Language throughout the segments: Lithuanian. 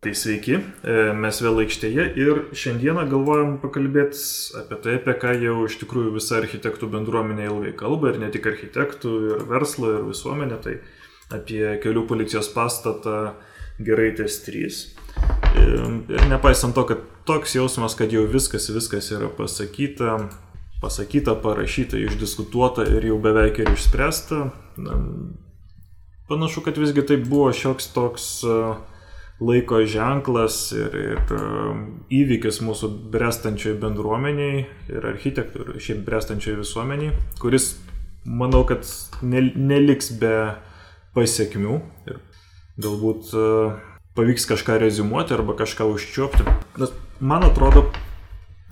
Tai sveiki, e, mes vėl aikštėje ir šiandieną galvojam pakalbėti apie tai, apie ką jau iš tikrųjų visa architektų bendruomenė ilgai kalba ir ne tik architektų, ir verslo, ir visuomenė, tai apie kelių policijos pastatą Geraitės 3. E, ir nepaisant to, kad toks jausmas, kad jau viskas, viskas yra pasakyta, pasakyta, parašyta, išdiskutuota ir jau beveik ir išspręsta, panašu, kad visgi tai buvo šioks toks uh, laiko ženklas ir, ir um, įvykis mūsų brestančioj bendruomeniai ir architektų ir šiaip brestančioj visuomeniai, kuris, manau, kad neliks be pasiekmių ir galbūt uh, pavyks kažką rezumuoti arba kažką užčiuopti. Nes man atrodo,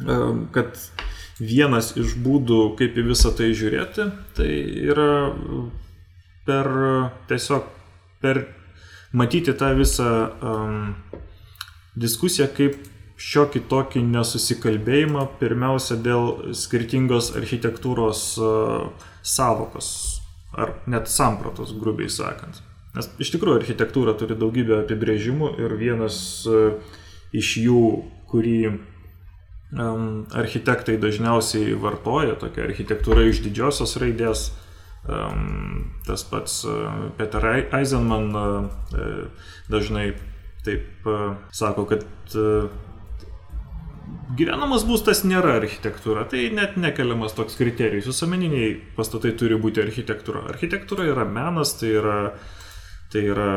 um, kad vienas iš būdų, kaip į visą tai žiūrėti, tai yra per tiesiog per matyti tą visą um, diskusiją kaip šiokį tokį nesusikalbėjimą, pirmiausia dėl skirtingos architektūros uh, savokos ar net sampratos, grubiai sakant. Nes iš tikrųjų architektūra turi daugybę apibrėžimų ir vienas uh, iš jų, kurį um, architektai dažniausiai vartoja, tokia architektūra iš didžiosios raidės, Tas pats Peter Eisenman dažnai taip sako, kad gyvenamas būstas nėra architektūra, tai net nekeliamas toks kriterijus. Visuomeniniai pastatai turi būti architektūra. Architektūra yra menas, tai yra, tai yra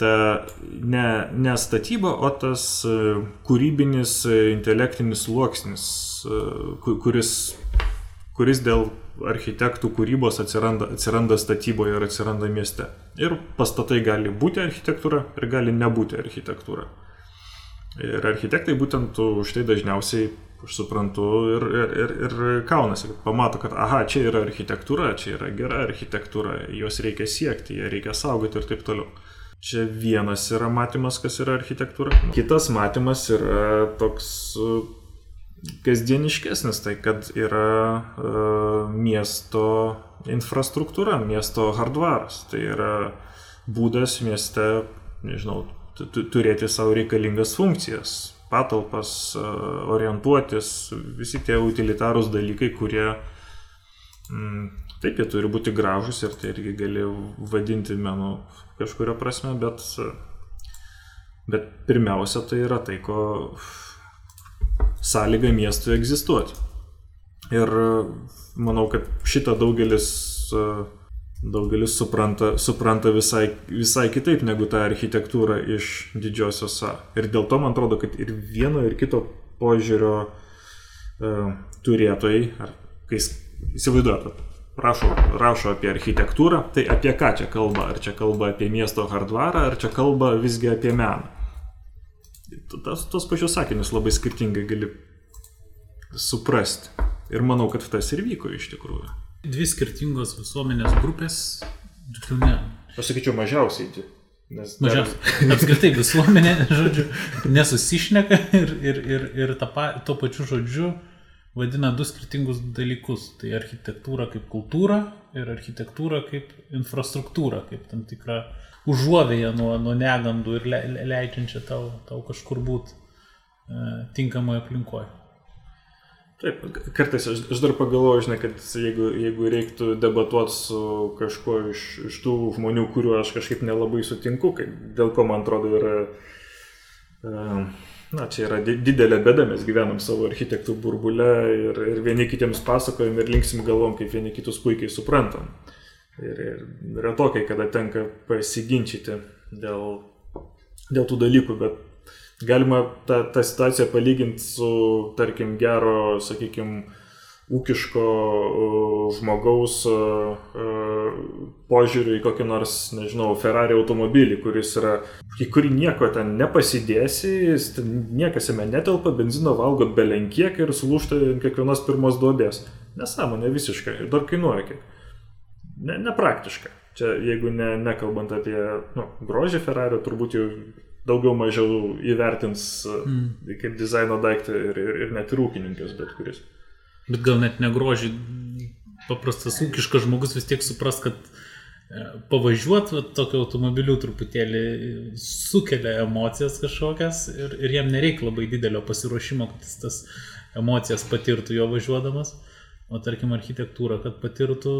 ta ne, ne statyba, o tas kūrybinis, intelektinis sluoksnis, kuris, kuris dėl architektų kūrybos atsiranda, atsiranda statyboje ir atsiranda mieste. Ir pastatai gali būti architektūra ir gali nebūti architektūra. Ir architektai būtent už tai dažniausiai, aš suprantu, ir, ir, ir, kaunasi, kad pamato, kad aha, čia yra architektūra, čia yra gera architektūra, jos reikia siekti, ją reikia saugoti ir taip toliau. Čia vienas yra matymas, kas yra architektūra. Kitas matymas yra toks kasdieniškesnis, tai kad yra uh, miesto infrastruktūra, miesto hardvaras. Tai yra būdas mieste, nežinau, turėti savo reikalingas funkcijas, patalpas, uh, orientuotis, visi tie utilitarūs dalykai, kurie mm, taip, jie turi būti gražus ir tai irgi gali vadinti menu kažkurio prasme, bet, bet pirmiausia tai yra tai, ko sąlyga miestui egzistuoti. Ir manau, kad šitą daugelis, daugelis supranta, supranta visai, visai kitaip negu tą architektūrą iš didžiosios A. Ir dėl to man atrodo, kad ir vieno, ir kito požiūrio uh, turėtojai, ar kai įsivaizduojate, rašo, rašo apie architektūrą, tai apie ką čia kalba? Ar čia kalba apie miesto hardvarą, ar čia kalba visgi apie meną? Tas, tos pačius sakinius labai skirtingai gali suprasti. Ir manau, kad tas ir vyko iš tikrųjų. Dvi skirtingos visuomenės grupės, tiksliau ne. Aš sakyčiau mažiausiai. Nes Mažiausiai. Dar... Apskritai visuomenė, žodžiu, nesusišneka ir, ir, ir, ir tą, tuo pačiu žodžiu vadina du skirtingus dalykus. Tai architektūra kaip kultūra ir architektūra kaip infrastruktūra, kaip tam tikra užuovėja nuo, nuo negandų ir le, leidžiančia tau, tau kažkur būti e, tinkamoje aplinkoje. Taip, kartais aš, aš dar pagalvoju, žinai, kad jeigu, jeigu reiktų debatuoti su kažkuo iš, iš tų žmonių, kuriuo aš kažkaip nelabai sutinku, kai, dėl ko man atrodo yra, e, na, čia yra didelė bėda, mes gyvenam savo architektų burbulę ir, ir vieni kitiems pasakojam ir linksim galvom, kaip vieni kitus puikiai suprantam. Ir, ir retokai, kada tenka pasiginčyti dėl, dėl tų dalykų, bet galima tą, tą situaciją palyginti su, tarkim, gero, sakykime, ūkiško žmogaus požiūriu į kokį nors, nežinau, Ferrari automobilį, kuris yra, į kurį nieko ten nepasidėsi, niekas jame netelpa, benzino valgo belenkiek ir sulūšta kiekvienos pirmos duobės. Nesąmonė visiškai ir dar kainuoja kiek ne, nepraktiška. Čia jeigu ne, nekalbant apie nu, grožį Ferrari, turbūt jau daugiau mažiau įvertins mm. kaip dizaino daiktą ir, ir, ir net ir ūkininkas bet kuris. Bet gal net negrožį, paprastas ūkiškas žmogus vis tiek supras, kad pavažiuoti tokiu automobiliu truputėlį sukelia emocijas kažkokias ir, ir jam nereikia labai didelio pasiruošimo, kad jis tas emocijas patirtų jo važiuodamas. O tarkim architektūra, kad patirtų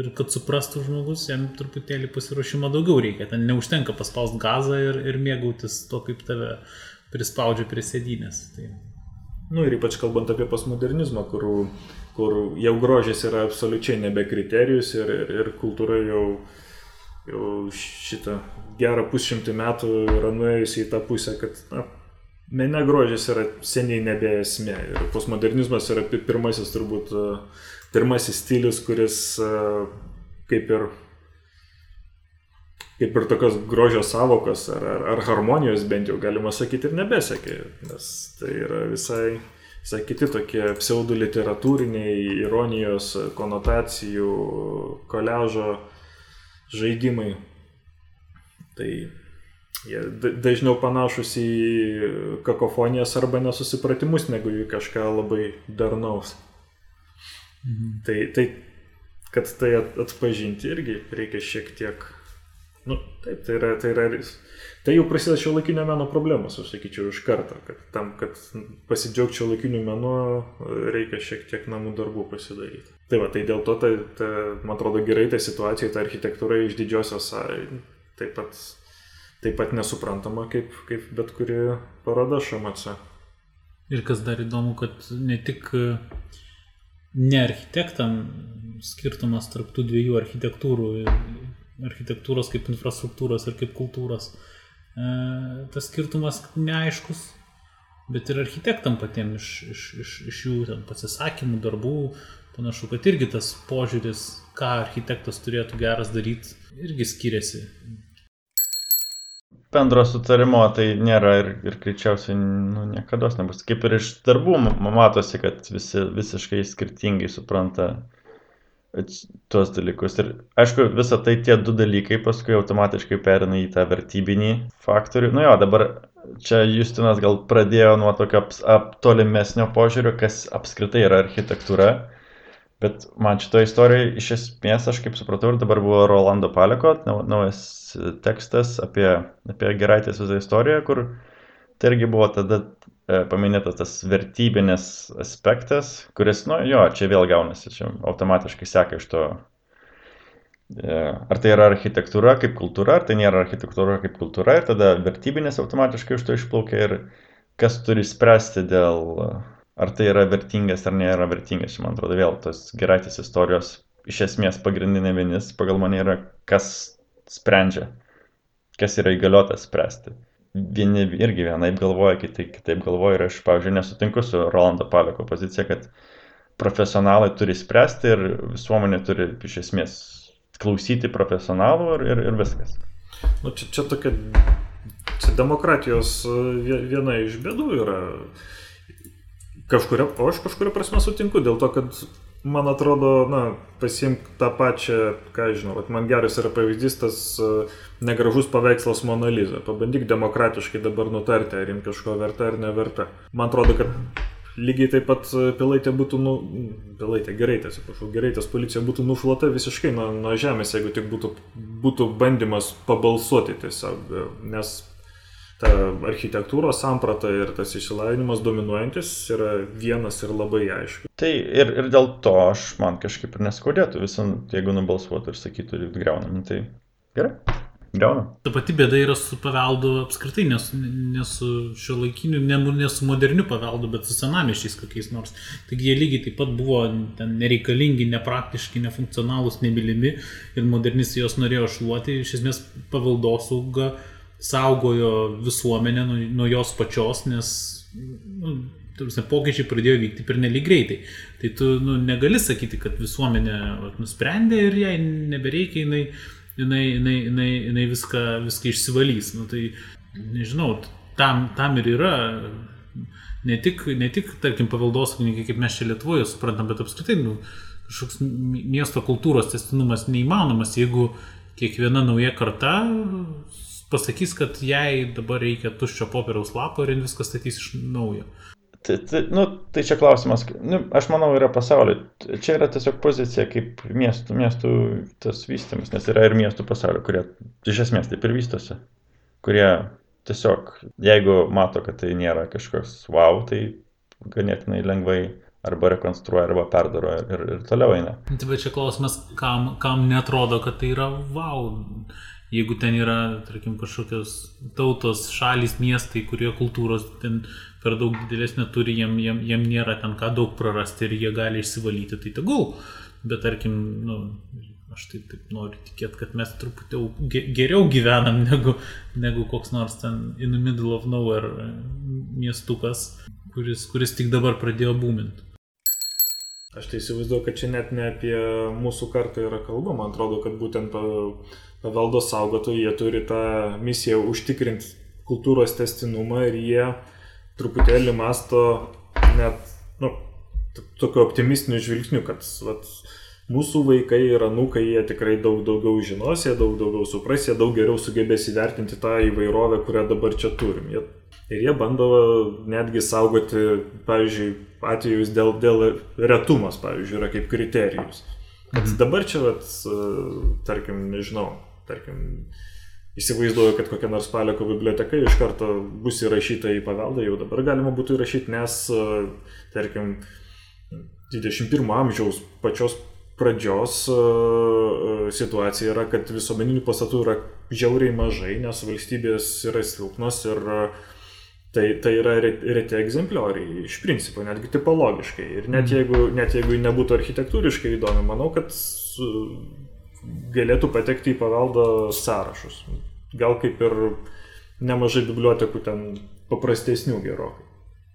ir kad suprastų žmogus, jam truputėlį pasiruošimo daugiau reikia. Ten neužtenka paspaust gazą ir, ir mėgautis to, kaip tave prispaudžia prie sėdynės. Tai... Nu ir ypač kalbant apie postmodernizmą, kur, kur jau grožis yra absoliučiai nebe kriterijus ir, ir, ir kultūra jau, jau šitą gerą pusšimtį metų yra nuėjusi į tą pusę, kad na, mene grožis yra seniai nebe esmė. Ir postmodernizmas yra pirmasis turbūt, e, pirmasis stilius, kuris e, kaip ir, kaip ir tokios grožio savokos ar, ar, ar harmonijos bent jau galima sakyti ir nebesekė, nes tai yra visai, visai kiti tokie pseudo literatūriniai, ironijos, konotacijų, koležo žaidimai. Tai Jie dažniau panašus į kakofonijas arba nesusipratimus, negu į kažką labai darnaus. Mhm. Tai, tai, kad tai atpažinti irgi reikia šiek tiek. Nu, taip, tai yra, tai yra, tai jau prasideda šio laikinio meno problemos, aš sakyčiau, iš karto, kad tam, kad pasidžiaugti šio laikiniu menu, reikia šiek tiek namų darbų pasidaryti. Tai va, tai dėl to, tai, tai, man atrodo, gerai ta situacija, ta architektūra iš didžiosios, taip pat taip pat nesuprantama kaip, kaip bet kuri paroda šamase. Ir kas dar įdomu, kad ne tik ne architektam skirtumas tarp tų dviejų architektūrų, architektūros kaip infrastruktūros ir kaip kultūros, e, tas skirtumas neaiškus, bet ir architektam patiems iš, iš, iš, iš jų ten, pasisakymų, darbų, panašu, kad irgi tas požiūris, ką architektas turėtų geras daryti, irgi skiriasi bendro sutarimo tai nėra ir, ir greičiausiai nu, niekada nebus. Kaip ir iš darbų matosi, kad visi visiškai skirtingai supranta tuos dalykus. Ir aišku, visą tai tie du dalykai paskui automatiškai perina į tą vertybinį faktorių. Nu jo, dabar čia Justinas gal pradėjo nuo tokio tolimesnio požiūrio, kas apskritai yra architektūra. Bet man šitoje istorijoje iš esmės, aš kaip supratau, ir dabar buvo Rolando Paleko naujas tekstas apie, apie Geraitės visą istoriją, kur tai irgi buvo tada e, paminėtas tas vertybinis aspektas, kuris, nu jo, čia vėl gaunasi, čia automatiškai seka iš to, e, ar tai yra architektūra kaip kultūra, ar tai nėra architektūra kaip kultūra, ir tada vertybinės automatiškai iš to išplaukia ir kas turi spręsti dėl, ar tai yra vertingas ar nėra vertingas, man atrodo, vėl tos geraitės istorijos iš esmės pagrindinė vienis pagal mane yra, kas sprendžia, kas yra įgaliotas spręsti. Vieni irgi vienaip galvoja, kiti kitaip galvoja ir aš, pavyzdžiui, nesutinku su Rolando Paleko pozicija, kad profesionalai turi spręsti ir visuomenė turi iš esmės klausyti profesionalų ir, ir, ir viskas. Nu, čia, čia tokia čia demokratijos e, viena iš bėdų yra. Kažkuria, o aš kažkuria prasme sutinku, dėl to, kad man atrodo, na, pasimk tą pačią, ką žinau, vat, man geras yra pavyzdys tas uh, negražus paveikslas Monaliza. Pabandyk demokratiškai dabar nutarti, ar jums kažko verta ar neverta. Man atrodo, kad lygiai taip pat e, pilaitė būtų, nu, pilaitė, gerai, atsiprašau, gerai, tas policija būtų nušluota visiškai nuo, nuo žemės, jeigu tik būtų, būtų bandymas pabalsuoti tiesiog, nes ta architektūros samprata ir tas išsilavinimas dominuojantis yra vienas ir labai aišku. Tai ir, ir dėl to aš man kažkaip ir neskaudėtų visą, jeigu nubalsuotų ir sakytų, greunam, tai gerai. Greunam. Ta pati bėda yra su paveldu apskritai, ne su, ne su šio laikiniu, ne, ne su moderniu paveldu, bet su senamiešiais kokiais nors. Taigi jie lygiai taip pat buvo nereikalingi, nepraktiški, nefunkcionalūs, nemylimi ir modernistai juos norėjo šluoti. Iš esmės paveldosauga saugojo visuomenę nuo, nuo jos pačios, nes nu, tarsi, pokyčiai pradėjo vykti per nelik greitai. Tai tu nu, negali sakyti, kad visuomenė vat, nusprendė ir jai nebereikia, jinai, jinai, jinai, jinai, jinai viską, viską išsivalys. Nu, tai nežinau, tam, tam ir yra ne tik, ne tik tarkim, paveldosaugininkai, kaip mes čia Lietuvoje suprantam, bet apskritai nu, kažkoks miesto kultūros testinumas neįmanomas, jeigu kiekviena nauja karta pasakys, kad jai dabar reikia tuščio popieriaus lapo ir jin viską statys iš naujo. Tai, tai, nu, tai čia klausimas, nu, aš manau, yra pasaulio. Čia yra tiesiog pozicija kaip miestų, miestų tas vystymas, nes yra ir miestų pasaulio, kurie iš esmės taip ir vystosi, kurie tiesiog, jeigu mato, kad tai nėra kažkoks wow, tai ganėtinai lengvai arba rekonstruoja, arba perdaro ir, ir toliau eina. Tai bet čia klausimas, kam, kam netrodo, kad tai yra wow. Jeigu ten yra, tarkim, kažkokios tautos, šalis, miestai, kurie kultūros ten per daug didelės neturi, jiem, jiem, jiem nėra ten ką daug prarasti ir jie gali išsivalyti, tai tegul. Bet tarkim, nu, aš taip, taip noriu tikėti, kad mes truputį geriau gyvenam negu, negu koks nors ten in the middle of nowhere e, miestukas, kuris, kuris tik dabar pradėjo būminti. Aš tai įsivaizduoju, kad čia net ne apie mūsų kartą yra kalba, man atrodo, kad būtent paveldo saugotojai jie turi tą misiją užtikrinti kultūros testinumą ir jie truputėlį masto net, nu, tokiu optimistiniu žvilgsniu, kad vat, mūsų vaikai ir anūkai, jie tikrai daug daugiau žinos, jie daug daugiau supras, jie daug geriau sugebės įvertinti tą įvairovę, kurią dabar čia turim. Jie, ir jie bando netgi saugoti, pavyzdžiui, atvejus dėl, dėl retumas, pavyzdžiui, yra kaip kriterijus. Kad dabar čia, vat, tarkim, nežinau, tarkim, įsivaizduoju, kad kokia nors Paleko biblioteka iš karto bus įrašyta į paveldą, jau dabar galima būtų įrašyti, nes, tarkim, 21 amžiaus pačios pradžios situacija yra, kad visuomeninių pastatų yra žiauriai mažai, nes valstybės yra silpnos ir tai, tai yra reti egzemplioriai, iš principo, netgi tipologiškai. Ir net mhm. jeigu, net jeigu nebūtų architektūriškai įdomi, manau, kad galėtų patekti į paveldo sąrašus. Gal kaip ir nemažai bibliotekų ten paprastesnių gerokai.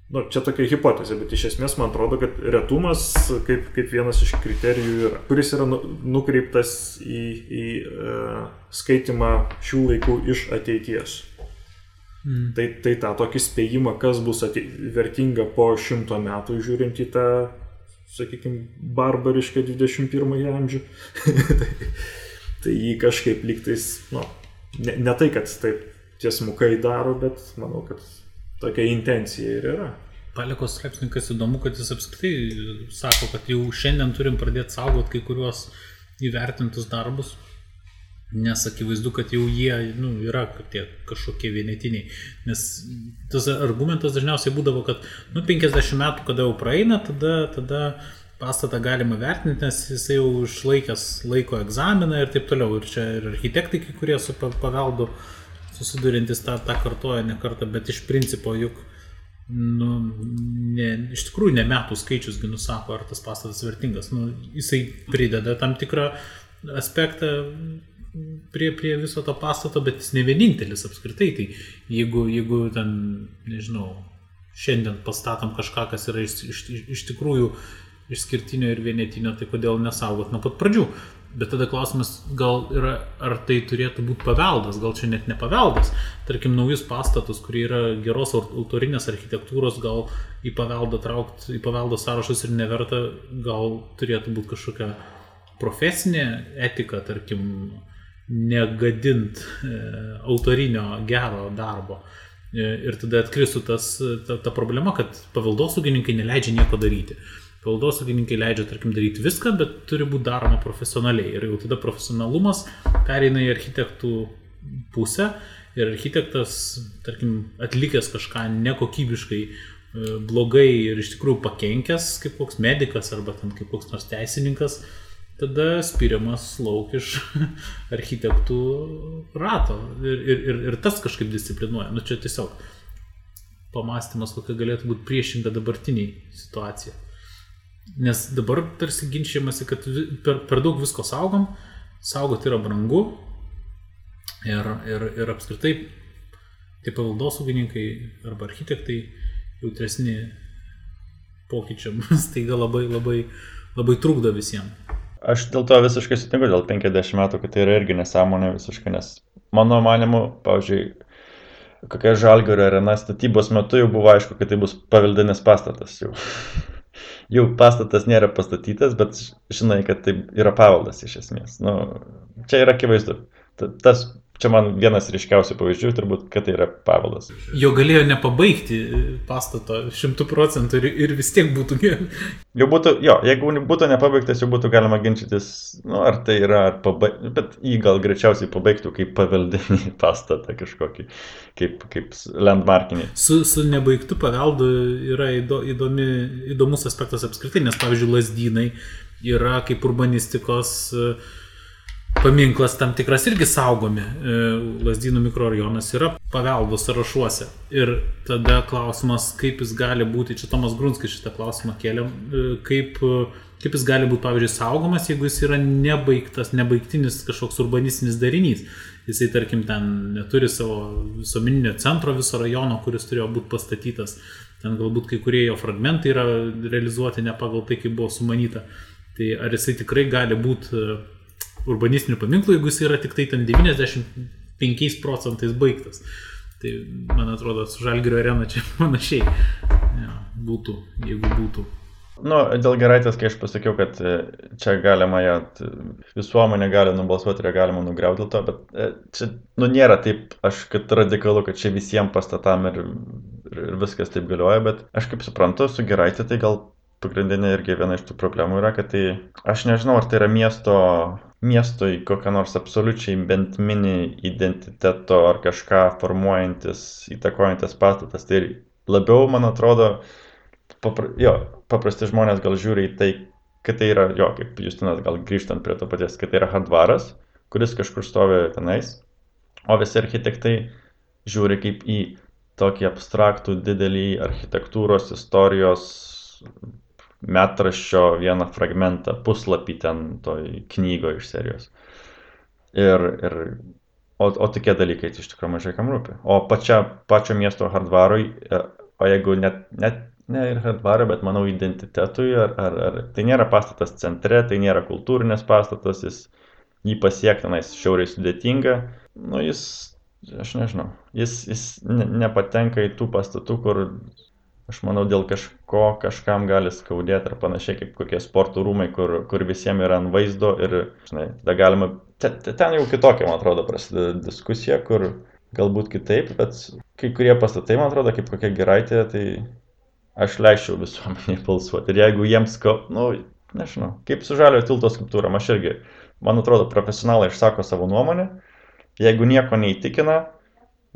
Nu, čia tokia hipotezė, bet iš esmės man atrodo, kad retumas kaip, kaip vienas iš kriterijų yra, kuris yra nu, nukreiptas į, į e, skaitimą šių laikų iš ateities. Mm. Tai, tai tą tokį spėjimą, kas bus atei, vertinga po šimto metų, žiūrint į tą sakykime, barbarišką 21 amžių. tai, tai jį kažkaip lygtais, nu, ne, ne tai, kad taip tiesmukai daro, bet manau, kad tokia intencija ir yra. Palikos straipsnikas įdomu, kad jis apskritai sako, kad jau šiandien turim pradėti saugoti kai kuriuos įvertintus darbus, Nes akivaizdu, kad jau jie nu, yra tie kažkokie vienetiniai. Nes tas argumentas dažniausiai būdavo, kad nu, 50 metų, kada jau praeina, tada, tada pastatą galima vertinti, nes jisai jau išlaikęs laiko egzaminą ir taip toliau. Ir čia ir architektai, kai kurie su paveldu susidurintis tą, tą kartoja ne kartą, bet iš principo juk nu, ne, iš tikrųjų ne metų skaičiusgi nusako, ar tas pastatas vertingas. Nu, jisai prideda tam tikrą aspektą prie, prie viso to pastato, bet jis ne vienintelis apskritai. Tai jeigu, jeigu ten, nežinau, šiandien pastatom kažką, kas yra iš, iš, iš tikrųjų išskirtinio ir vienetinio, tai kodėl nesaugot nuo pat pradžių. Bet tada klausimas, gal yra, ar tai turėtų būti paveldas, gal čia net ne paveldas. Tarkim, naujus pastatus, kurie yra geros autorinės architektūros, gal į paveldą traukti, į paveldo sąrašus ir neverta, gal turėtų būti kažkokia profesinė etika, tarkim, negadint e, autorinio gero darbo. E, ir tada atkristų tas, ta, ta problema, kad paveldosaugininkai neleidžia nieko daryti. Paveldosaugininkai leidžia, tarkim, daryti viską, bet turi būti daroma profesionaliai. Ir jau tada profesionalumas pereina į architektų pusę ir architektas, tarkim, atlikęs kažką nekokybiškai e, blogai ir iš tikrųjų pakenkęs kaip koks medicas arba ten kaip koks nors teisininkas, tada spiriamas lauk iš architektų rato. Ir, ir, ir, ir tas kažkaip disciplinuoja. Nu čia tiesiog pamastymas, kokia galėtų būti priešinga dabartiniai situacija. Nes dabar tarsi ginčiamasi, kad per, per daug visko saugom, saugoti yra brangu ir, ir, ir apskritai tie paveldosaugininkai arba architektai jautresni pokyčiam staiga labai labai labai trukdo visiems. Aš dėl to visiškai sutinku, dėl 50 metų, kad tai yra irgi nesąmonė visiškai, nes mano manimu, pavyzdžiui, kokia žalgario arena statybos metu jau buvo aišku, kad tai bus paveldinis pastatas jau. jau pastatas nėra pastatytas, bet žinai, kad tai yra paveldas iš esmės. Nu, čia yra akivaizdu. ta- tas, čia man vienas ryškiausių pavyzdžių, turbūt, kad tai yra paveldas. Jo galėjo nepabaigti pastato šimtų procentų ir, ir vis tiek būtų gerai. Jau būtų, jo, jeigu būtų nepabaigtas, jau būtų galima ginčytis, nu, ar tai yra, ar pabaigti, bet jį gal greičiausiai pabaigtų kaip paveldinį pastatą kažkokį, kaip, kaip landmarkinį. Su, su nebaigtu paveldu yra įdo, įdomi, įdomus aspektas apskritai, nes pavyzdžiui, lasdynai yra kaip urbanistikos e, paminklas tam tikras irgi saugomi. E, Lasdynų mikrorajonas yra paveldo sąrašuose. Ir tada klausimas, kaip jis gali būti, čia Tomas Grunskis šitą klausimą kėlė, e, kaip, e, kaip jis gali būti, pavyzdžiui, saugomas, jeigu jis yra nebaigtas, nebaigtinis kažkoks urbanistinis darinys. Jisai, tarkim, ten neturi savo visuomeninio centro viso rajono, kuris turėjo būti pastatytas. Ten galbūt kai kurie jo fragmentai yra realizuoti ne pagal tai, kaip buvo sumanyta. Tai ar jisai tikrai gali būti urbanistinių paminklų, jeigu jis yra tik tai ten 95 procentais baigtas. Tai man atrodo, su Žalgirio arena čia panašiai ja, būtų, jeigu būtų. Nu, dėl geraitės, kai aš pasakiau, kad e, čia galima ją, visuomenė gali nubalsuoti ir ją galima nugriauti dėl to, bet e, čia, nu, nėra taip, aš kad radikalu, kad čia visiems pastatam ir, ir viskas taip galioja, bet aš kaip suprantu, su geraitė tai gal pagrindinė irgi viena iš tų problemų yra, kad tai, aš nežinau, ar tai yra miesto, miestoj kokia nors absoliučiai bent mini identiteto ar kažką formuojantis, įtakojantis pastatas, tai labiau, man atrodo, papra, jo, paprasti žmonės gal žiūri į tai, kad tai yra, jo, kaip Justinas gal grįžtant prie to paties, kad tai yra hardvaras, kuris kažkur stovi tenais, o visi architektai žiūri kaip į tokį abstraktų didelį architektūros istorijos metraščio vieną fragmentą, puslapį ten toj knygoje iš serijos. Ir, ir o, o tokie dalykai tai iš tikrųjų mažai kam rūpi. O pačia, pačio miesto hardvarui, e, o jeigu net, net ne ir hardvarui, bet manau identitetui, ar, ar, ar tai nėra pastatas centre, tai nėra kultūrinės pastatas, jis jį pasiektinais šiauriai sudėtinga, nu jis, aš nežinau, jis, jis ne, nepatenka į tų pastatų, kur aš manau, dėl kažko kažkam gali skaudėti ar panašiai kaip kokie sporto rūmai, kur, kur visiems yra ant vaizdo ir, žinai, tada galima, te- te- ten jau kitokia, man atrodo, prasideda diskusija, kur galbūt kitaip, bet kai kurie pastatai, man atrodo, kaip kokia geraitė, tai aš leisčiau visuomeniai balsuoti. Ir jeigu jiems, ko, nu, nežinau, kaip su žalio tilto skulptūra, aš irgi, man atrodo, profesionalai išsako savo nuomonę, jeigu nieko neįtikina,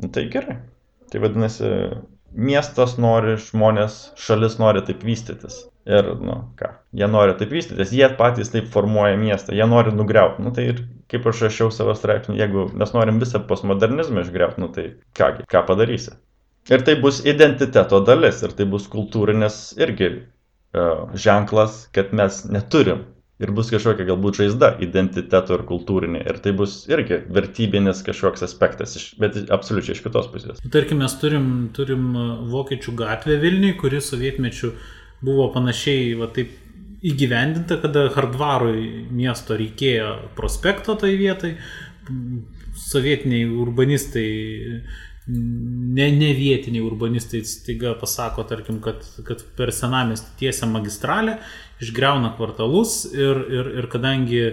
nu, tai gerai. Tai vadinasi, miestas nori, žmonės, šalis nori taip vystytis. Ir, nu, ką, jie nori taip vystytis, jie patys taip formuoja miestą, jie nori nugriauti. Nu, tai ir kaip aš rašiau savo straipsnį, jeigu mes norim visą postmodernizmą išgriauti, nu, tai kągi, ką padarysi. Ir tai bus identiteto dalis, ir tai bus kultūrinis irgi uh, ženklas, kad mes neturim. Ir bus kažkokia galbūt žaizda identiteto ir kultūrinė. Ir tai bus irgi vertybinis kažkoks aspektas, iš, bet absoliučiai iš kitos pusės. Tarkim, mes turim, turim uh, Vokiečių gatvę Vilniui, kuri sovietmečių buvo panašiai va, taip įgyvendinta, kada Hardvarui miesto reikėjo prospekto tai vietai, sovietiniai urbanistai, ne, ne vietiniai urbanistai staiga pasako, tarkim, kad, kad per senamestį tiesia magistralę, išgreuna kvartalus ir, ir, ir kadangi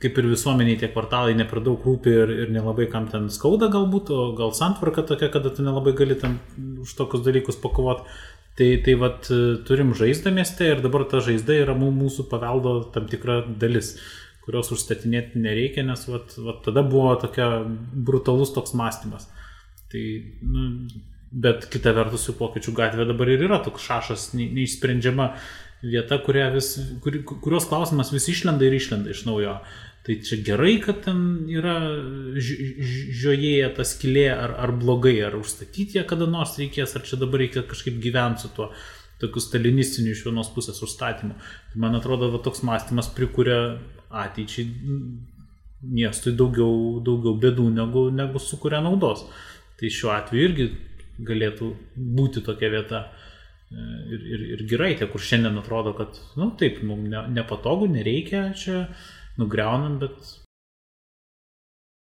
kaip ir visuomeniai tie kvartalai ne per daug rūpi ir, ir nelabai kam ten skauda galbūt, o gal santvarka tokia, kada tu nelabai gali ten už tokius dalykus pakovoti. Tai, tai vat turim žaizdą mieste ir dabar ta žaizda yra mū- mūsų paveldo tam tikra dalis, kurios užstatinėti nereikia, nes vat, vat tada buvo tokia brutalus toks mąstymas. Tai, nu, bet kita vertus, jų pokyčių gatvė dabar ir yra toks šašas ne- neišsprendžiama vieta, vis, kuri, kurios klausimas vis išlenda ir išlenda iš naujo. Tai čia gerai, kad ten yra ži- ži- žiojėja ta skilė, ar, ar blogai, ar užstatyti ją kada nors reikės, ar čia dabar reikia kažkaip gyventi su tuo tokiu stalinistiniu iš vienos pusės užstatymu. Tai man atrodo, va, toks mąstymas prikuria ateičiai miestui daugiau, daugiau bėdų negu, negu sukuria naudos. Tai šiuo atveju irgi galėtų būti tokia vieta. E, Ir, ir, ir gerai, tie, kur šiandien atrodo, kad, na nu, taip, mums ne, nepatogu, nereikia čia nugriaunam, bet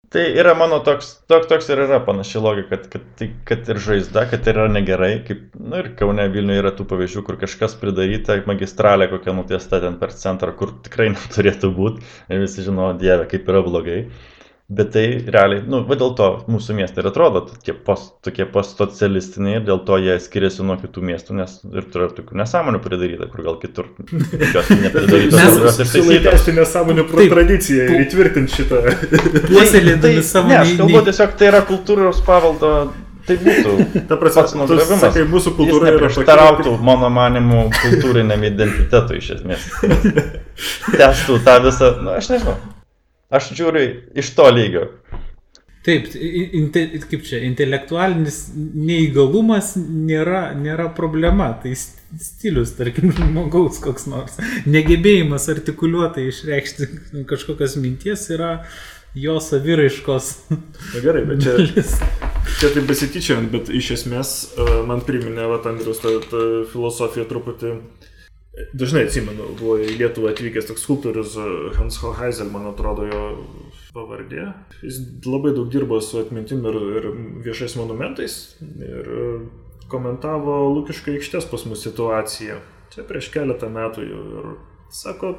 Tai yra mano toks, toks, toks ir yra panaši logika, kad, kad, tai- kad ir žaizda, kad yra negerai, kaip, na ir Kaune Vilniuje yra tų pavyzdžių, kur kažkas pridaryta, magistralė kokia nutiesta ten per centrą, kur tikrai neturėtų būti, ir visi žino, dieve, kaip yra blogai. Bet tai realiai, nu, va dėl to mūsų miestai ir atrodo tokie, post, tokie postsocialistiniai ir dėl to jie skiriasi nuo kitų miestų, nes ir turi tokių nesąmonių pridaryta, kur gal kitur jos nepridarytos. Mes tęsti nesąmonę pro Taip. tradiciją ir įtvirtinti šitą. Puoselėdami Tai- savo Ne, aš kalbu tiesiog, tai yra kultūros paveldo, tai būtų. Ta prasme, Pats nugriovimas. sakai, mūsų kultūra yra tokia. neprieštarautų, mano manimu, kultūriniam identitetui iš esmės. Testų tą visą, na, aš nežinau. Aš žiūriu iš to lygio. Taip, inte, kaip čia, intelektualinis neįgalumas nėra, nėra problema, tai stilius, tarkim, žmogaus koks nors. Negebėjimas artikuliuotai išreikšti kažkokios minties yra jo saviraiškos Na gerai, bet čia, čia taip besityčiant, bet iš esmės e, man priminė, va, Andrius, ta, ta filosofija truputį. Dažnai atsimenu, buvo į Lietuvą atvykęs toks skulptorius e, Hans Hoheisel, man atrodo, jo pavardė. Jis labai daug dirbo su atmintim ir, ir viešais monumentais ir e, komentavo Lukiškai aikštės pas mus situaciją. Čia prieš keletą metų jau ir sako,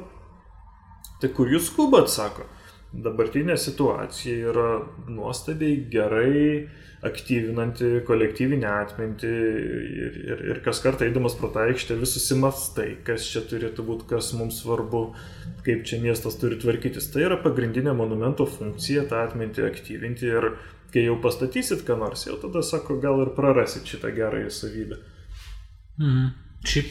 tai kur jūs skubat, sako. Dabartinė situacija yra nuostabiai gerai aktyvinanti kolektyvinę atmintį ir, ir, ir kas kartą eidamas pro tą aikštę vis susimastai, kas čia turėtų būti, kas mums svarbu, kaip čia miestas turi tvarkytis. Tai yra pagrindinė monumento funkcija tą atmintį aktyvinti ir kai jau pastatysit ką nors, jau tada sako, gal ir prarasit šitą gerąją savybę. Mhm. Šiaip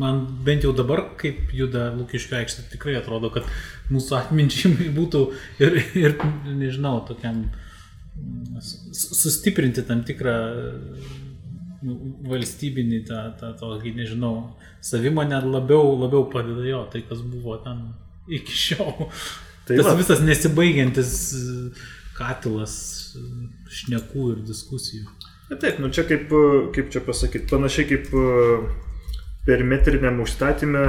man bent jau dabar, kaip juda Lukiškio aikštė, tikrai atrodo, kad mūsų atminčiai būtų ir, ir nežinau, tokiam sustiprinti tam tikrą nu, valstybinį, tą, tą tokį, nežinau, savimonę labiau, labiau padeda jo, tai kas buvo ten iki šiol. Tai Tas va. visas nesibaigiantis katilas šnekų ir diskusijų. Taip, nu čia kaip, e, kaip čia pasakyti, panašiai kaip e, perimetriniam užstatymė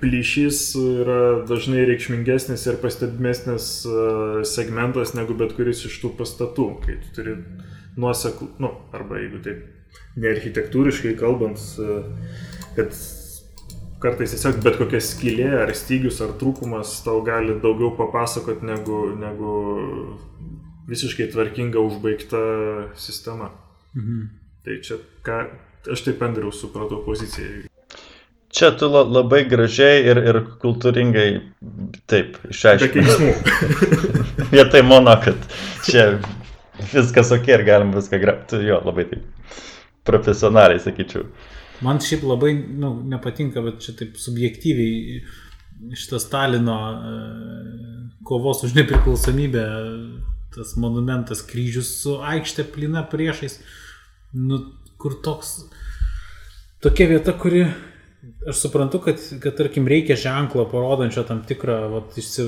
plyšys yra dažnai reikšmingesnis ir pastebimesnis e, segmentas negu bet kuris iš tų pastatų, kai tu turi nuoseklų, nu, arba jeigu taip nearchitektūriškai kalbant, e, kad kartais tiesiog bet kokia skylė ar stygius ar trūkumas tau gali daugiau papasakot negu, negu visiškai tvarkinga užbaigta sistema. Mhm. Tai čia, ką, aš taip Andriaus supratau poziciją. Čia tu la- labai gražiai ir, ir kultūringai taip išaiškinai. Vietoj mono, kad čia viskas ok ir galim viską grabti. Jo, labai taip profesionaliai sakyčiau. Man šiaip labai nu, nepatinka, bet čia taip subjektyviai šitas Stalino e, kovos už nepriklausomybę, tas monumentas kryžius su aikštė plina priešais, nu, kur toks, tokia vieta, kuri, aš suprantu, kad, kad tarkim, reikia ženklo parodančio tam tikrą vat, išsi,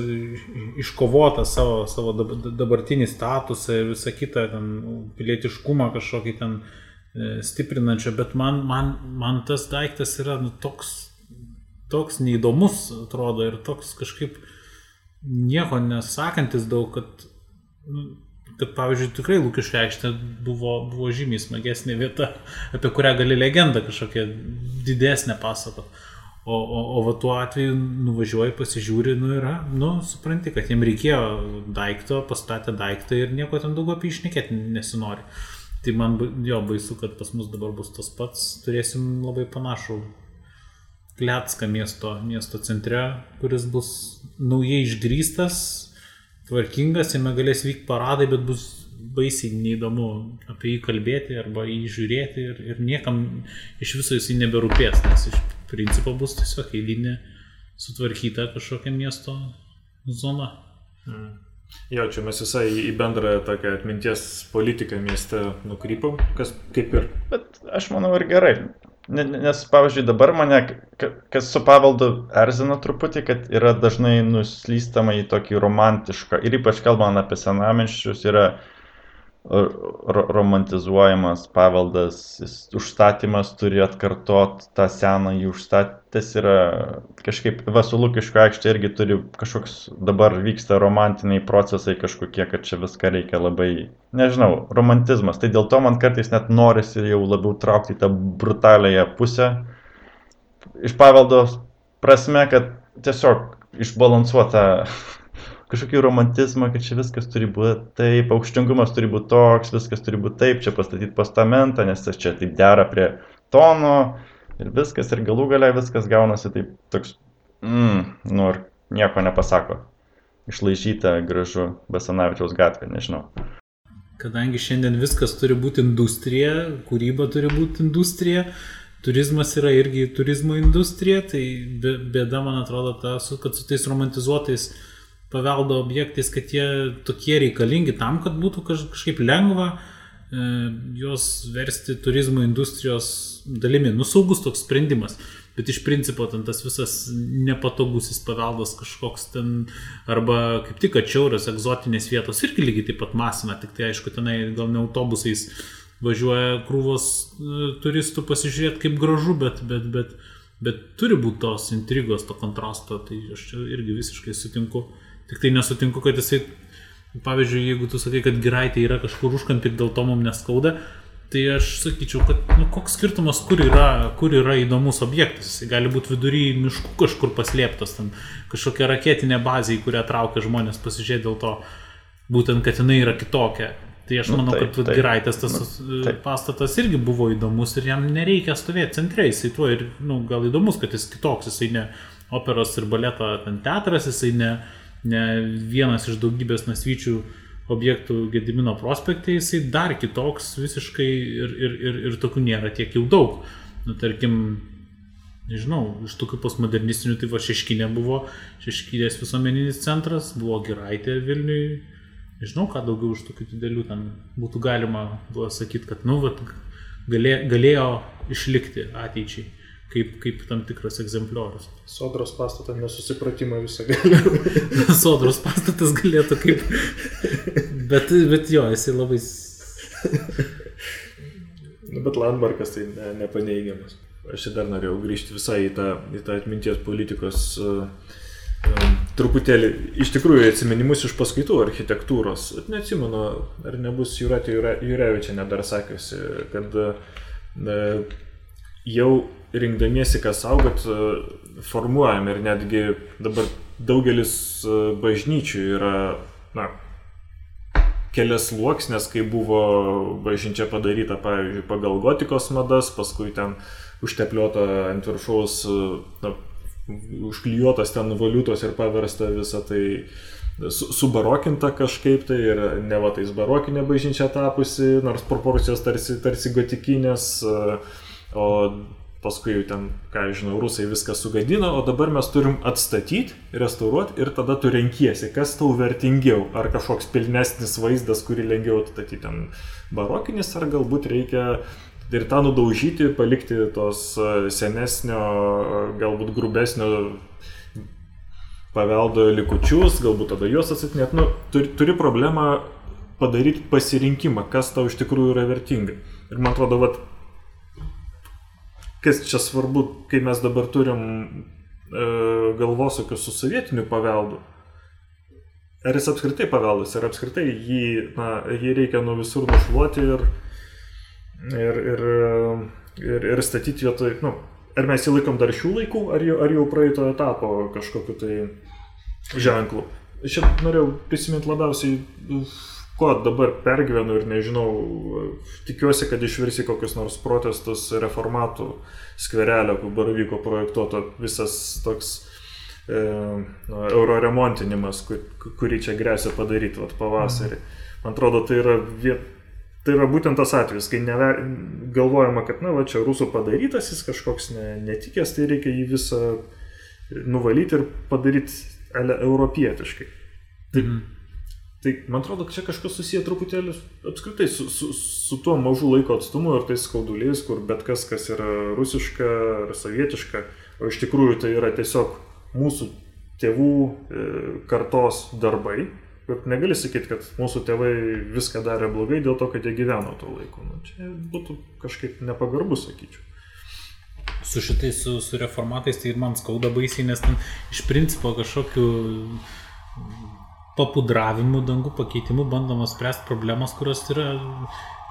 iškovotą savo, savo dab- dabartinį statusą ir visą kitą, ten, pilietiškumą kažkokį ten e, stiprinančio, bet man, man, man tas daiktas yra nu, toks, toks neįdomus, atrodo, ir toks kažkaip nieko nesakantis daug, kad, nu, kad pavyzdžiui, tikrai Lukiškė aikštė buvo, buvo žymiai smagesnė vieta, apie kurią gali legendą kažkokią didesnę pasakot. O, o, o va tuo atveju nuvažiuoji, pasižiūri, nu yra, nu, supranti, kad jiem reikėjo daikto, pastatė daiktą ir nieko ten daugiau apie išnekėti nesinori. Tai man jo baisu, kad pas mus dabar bus tas pats, turėsim labai panašų Klecką miesto, miesto centre, kuris bus naujai išgrystas, tvarkingas, jame galės vykti paradai, bet bus baisiai neįdomu apie jį kalbėti arba jį žiūrėti ir, ir niekam iš viso jisai neberūpės, nes iš principo bus tiesiog eilinė sutvarkyta kažkokia miesto zona. Jo, čia mes visai į bendrą tokią atminties politiką mieste nukrypom, kas kaip ir Bet aš manau ir gerai. Ne- ne- Nes, pavyzdžiui, dabar mane, ka- kas su paveldu erzina truputį, kad yra dažnai nuslystama į tokį romantišką, ir ypač kalbant apie senamenščius, yra ro- romantizuojamas paveldas, užstatymas turi atkartot tą senąjį užstatęs yra kažkaip, va su Lukiško aikštė irgi turi kažkoks, dabar vyksta romantiniai procesai kažkokie, kad čia viską reikia labai, nežinau, romantizmas. Tai dėl to man kartais net norisi jau labiau traukti tą brutaliąją pusę. Iš paveldo prasme, kad tiesiog išbalansuota kažkokį romantizmą, kad čia viskas turi būti taip, aukštingumas turi būti toks, viskas turi būti taip, čia pastatyti postamentą, nes čia taip dera prie tono ir viskas, ir galų galiai viskas gaunasi taip toks, mm, nu ir nieko nepasako. Išlaižyta gražu Basanavičiaus gatvė, nežinau. Kadangi šiandien viskas turi būti industrija, kūryba turi būti industrija, turizmas yra irgi turizmo industrija, tai bėda, man atrodo, ta, kad su tais romantizuotais paveldo objektais, kad jie tokie reikalingi tam, kad būtų kažkaip lengva e, juos versti turizmo industrijos dalimi. Nusaugus toks sprendimas. Bet iš principo ten tas visas nepatogusis paveldas kažkoks ten, arba kaip tik atšiaurios egzotinės vietos irgi lygiai taip pat masina, tik tai aišku tenai gal ne autobusais važiuoja krūvos e, turistų pasižiūrėti kaip gražu, bet, bet, bet, bet turi būti tos intrigos, to kontrasto, tai aš čia irgi visiškai sutinku. Tik tai nesutinku, kad jisai, pavyzdžiui, jeigu tu sakai, kad giraitė yra kažkur užkampį ir dėl to mums neskauda, tai aš sakyčiau, kad nu, koks skirtumas, kur yra, kur yra įdomus objektas. Jis gali būti vidury miškų kažkur paslėptas, ten kažkokia raketinė bazė, į kurią traukia žmonės pasižiūrėti dėl to, būtent, kad jinai yra kitokia. Tai aš nu, manau, taip, kad Giraitės tas nu, taip. pastatas irgi buvo įdomus ir jam nereikia stovėti centre, jisai tuo ir, na, nu, gal įdomus, kad jis kitoks, jisai ne operos ir baleto teatras, jisai ne, ne vienas iš daugybės nasvyčių objektų Gedimino prospekte, jisai dar kitoks visiškai ir, ir, ir, ir tokių nėra tiek jau daug. Nu, tarkim, nežinau, iš tokių postmodernistinių, tai va Šeškinė buvo, Šeškinės visuomeninis centras, buvo Giraitė Vilniui nežinau, ką daugiau iš tokių didelių ten būtų galima sakyti, kad, nu, galė, galėjo išlikti ateičiai. Kaip, kaip tam tikras egzempliorius. Sodros pastatą nesusipratimą visą galėjo. Sodros pastatas galėtų kaip. Bet, bet jo, jisai labai. nu, bet Landmarkas tai ne, nepaneigiamas. Aš dar norėjau grįžti visai į tą, į tą atminties politikos uh, truputėlį iš tikrųjų atsiminimus iš paskaitų architektūros. Neatsimenu, ar nebus Juratė Jurevičiane dar sakiusi, kad e, jau rinkdamiesi, ką saugot, e, formuojam ir netgi dabar daugelis e, bažnyčių yra, na, kelias sluoksnės, kai buvo bažnyčia padaryta, pavyzdžiui, pagal gotikos madas, paskui ten užtepliota ant viršaus, na, užklijuotas ten valiutos ir paversta visą tai subarokinta kažkaip tai ir ne va tais barokinė bažnyčia tapusi, nors proporcijos tarsi, tarsi gotikinės, o paskui jau ten, ką žinau, rusai viską sugadino, o dabar mes turim atstatyti, restauruoti ir tada tu renkiesi, kas tau vertingiau, ar kažkoks pilnesnis vaizdas, kurį lengviau atstatyti ten barokinis, ar galbūt reikia ir tą nudaužyti, palikti tos e, senesnio, e, galbūt grubesnio paveldo likučius, galbūt tada juos atsakinėt. Nu, turi, turi problemą padaryti pasirinkimą, kas tau iš tikrųjų yra vertinga. Ir man atrodo, vat, kas čia svarbu, kai mes dabar turim e, galvosokius su sovietiniu paveldu. Ar jis apskritai paveldas, ar apskritai jį, na, jį reikia nuo visur nušluoti ir, ir, ir, ir, ir statyti vietoj, nu, ar mes jį laikom dar šių laikų, ar jau, ar jau praeito etapo kažkokiu tai ženklu. Šiaip norėjau prisiminti labiausiai, ko dabar pergyvenu ir nežinau, tikiuosi, kad išvirsi kokius nors protestus reformatų skverelio, kur dabar vyko projektuoto visas toks e, euro remontinimas, kur, kurį čia grėsia padaryti vat, pavasarį. Man atrodo, tai yra viet, Tai yra būtent tas atvejis, kai neve, galvojama, kad, na, va, čia rusų padarytas, jis kažkoks ne, netikęs, tai reikia jį visą nuvalyti ir padaryti europietiškai. Tai, mhm. Tai man atrodo, čia kažkas susiję truputėlį apskritai su, su, su tuo mažu laiko atstumu ir tais skauduliais, kur bet kas, kas yra rusiška ar sovietiška, o iš tikrųjų tai yra tiesiog mūsų tėvų e, kartos darbai, Ir negali sakyti, kad mūsų tėvai viską darė blogai dėl to, kad jie gyveno tuo laiku. Nu, čia būtų kažkaip nepagarbu, sakyčiau. Su šitais, su, su reformatais, tai man skauda baisiai, nes ten iš principo kažkokiu papudravimu, dangų pakeitimu bandoma spręsti problemas, kurios yra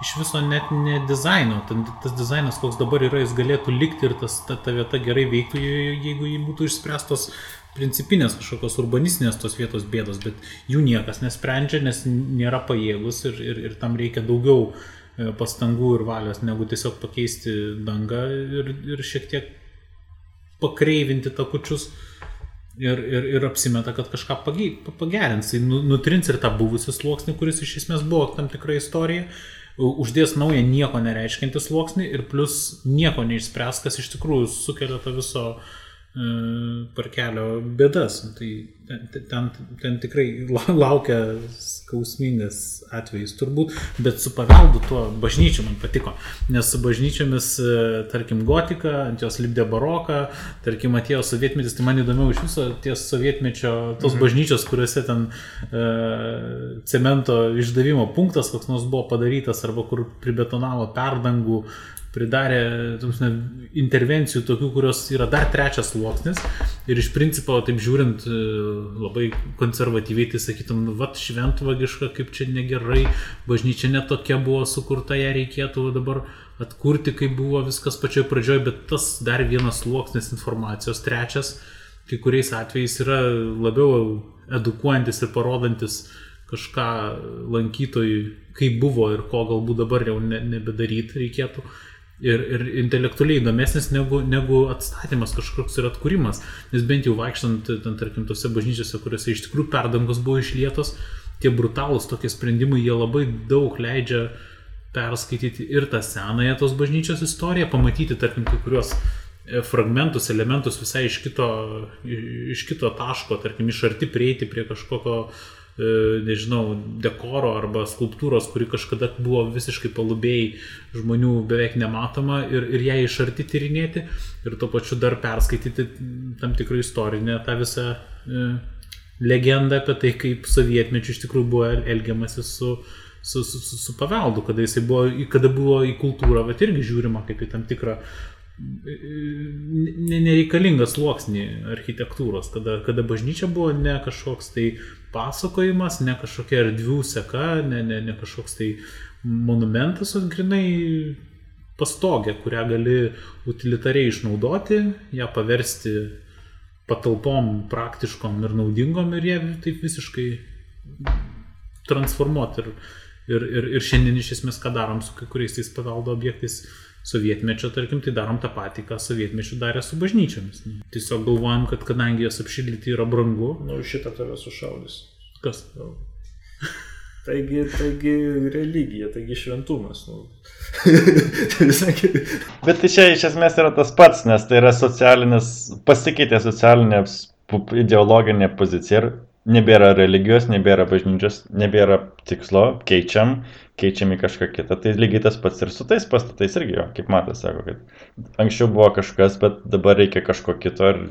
iš viso net ne dizaino. Tas dizainas, koks dabar yra, jis galėtų likti ir tas, ta, ta vieta gerai veiktų, jeigu jį būtų išspręstos principinės kažkokios urbanistinės tos vietos bėdos, bet jų niekas nesprendžia, nes nėra pajėgus ir, ir, ir tam reikia daugiau e, pastangų ir valios, negu tiesiog pakeisti dangą ir, ir šiek tiek pakreivinti takučius ir, ir, ir apsimeta, kad kažką pagerins. Jis nu, nutrins ir tą buvusią sluoksnį, kuris iš esmės buvo tam tikra istorija, uždės naują nieko nereiškinti sluoksnį ir plus nieko neišspręs, kas iš tikrųjų sukelia tą viso uh, parkelio bėdas. Tai ten, ten, ten tikrai laukia skausmingas atvejis turbūt, bet su paveldu tuo bažnyčiu man patiko. Nes su bažnyčiomis, e, tarkim, gotika, ant jos lipdė baroką, tarkim, atėjo sovietmetis, tai man įdomiau iš viso ties sovietmečio tos mhm. bažnyčios, kuriuose ten e, cemento išdavimo punktas koks nors buvo padarytas arba kur pribetonavo perdangų pridarė prasme, intervencijų tokių, kurios yra dar trečias sluoksnis. Ir iš principo, taip žiūrint, e, labai konservatyviai, tai sakytum, nu, va, šventvagiška, kaip čia negerai, bažnyčia netokia buvo sukurta, ją reikėtų dabar atkurti, kaip buvo viskas pačioj pradžioj, bet tas dar vienas sluoksnis informacijos, trečias, kai kuriais atvejais yra labiau edukuojantis ir parodantis kažką lankytojui, kaip buvo ir ko galbūt dabar jau ne, nebedaryti reikėtų ir, ir intelektualiai įdomesnis negu, negu atstatymas kažkoks ir atkūrimas. Nes bent jau vaikštant, ten, tarkim, tose bažnyčiose, kuriuose iš tikrųjų perdangos buvo išlietos, tie brutalūs tokie sprendimai, jie labai daug leidžia perskaityti ir tą senąją tos bažnyčios istoriją, pamatyti, tarkim, kai kuriuos e, fragmentus, elementus visai iš kito, iš kito taško, tarkim, iš arti prieiti prie kažkokio uh, nežinau, dekoro arba skulptūros, kuri kažkada buvo visiškai palubėjai žmonių beveik nematoma ir, ir ją iš arti tyrinėti ir tuo pačiu dar perskaityti tam tikrą istorinę tą visą e, legendą apie tai, kaip sovietmečių iš tikrųjų buvo elgiamasi su, su, su, su, su paveldu, kada, buvo, kada buvo į kultūrą, bet irgi žiūrima kaip į tam tikrą nereikalingas sluoksnį architektūros, kada, kada bažnyčia buvo ne kažkoks tai pasakojimas, ne kažkokia erdvių seka, ne, ne, ne kažkoks tai monumentas, o grinai pastogė, kurią gali utilitariai išnaudoti, ją paversti patalpom praktiškom ir naudingom ir ją taip visiškai transformuoti. Ir, ir, ir, ir šiandien iš esmės ką darom su kai kuriais tais paveldo objektais sovietmečio, tarkim, tai darom tą patį, ką sovietmečiu darė su bažnyčiamis. Tiesiog galvojam, kad kadangi jas apšildyti yra brangu. Nu, šitą tave sušaudys. Kas? Nu. Taigi, taigi religija, taigi šventumas. Nu. Bet tai čia iš esmės yra tas pats, nes tai yra socialinis, pasikeitė socialinė ideologinė pozicija ir nebėra religijos, nebėra bažnyčios, nebėra tikslo, keičiam, keičiam į kažką kitą. Tai lygiai tas pats ir su tais pastatais irgi, jo, kaip matas, sako, kad anksčiau buvo kažkas, bet dabar reikia kažko kito ir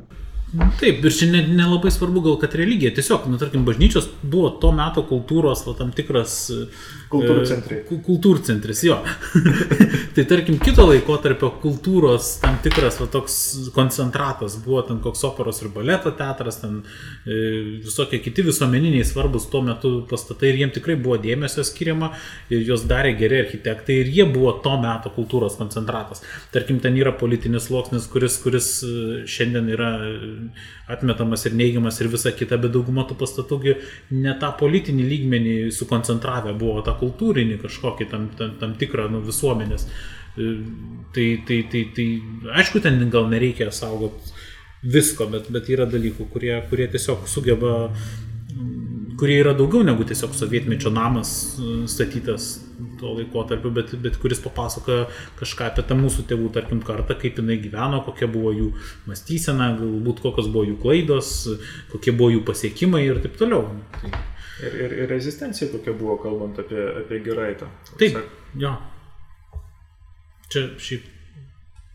Taip, ir čia nelabai ne, svarbu gal, kad religija, tiesiog, nu, tarkim, bažnyčios buvo to meto kultūros, va, tam tikras Kultūrų centrai. E, kultūrų centras, jo. tai tarkim, kito laiko tarp kultūros tam tikras va, toks koncentratas buvo ten koks operos ir baleto teatras, ten e, visokie kiti visuomeniniai svarbus tuo metu pastatai ir jiems tikrai buvo dėmesio skiriama, juos darė geri architektai ir jie buvo to meto kultūros koncentratas. Tarkim, ten yra politinis sluoksnis, kuris, kuris e, šiandien yra atmetamas ir neigiamas ir visa kita, bet dauguma tų pastatų ne tą politinį lygmenį sukoncentravę buvo, tą kultūrinį kažkokį tam, tam, tam tikrą nu, visuomenės. E, tai, tai, tai, tai aišku, ten gal nereikia saugoti visko, bet, bet yra dalykų, kurie, kurie tiesiog sugeba kurie yra daugiau negu tiesiog sovietmečio namas e, statytas tuo laikotarpiu, bet, bet kuris papasakoja kažką apie tą mūsų tėvų, tarkim, kartą, kaip jinai gyveno, kokia buvo jų mąstysena, galbūt kokios buvo jų klaidos, kokie buvo jų pasiekimai ir taip toliau. Tai... Ir, ir, ir rezistencija kokia buvo, kalbant apie, apie Geraitą. Taip, jo. Čia šiaip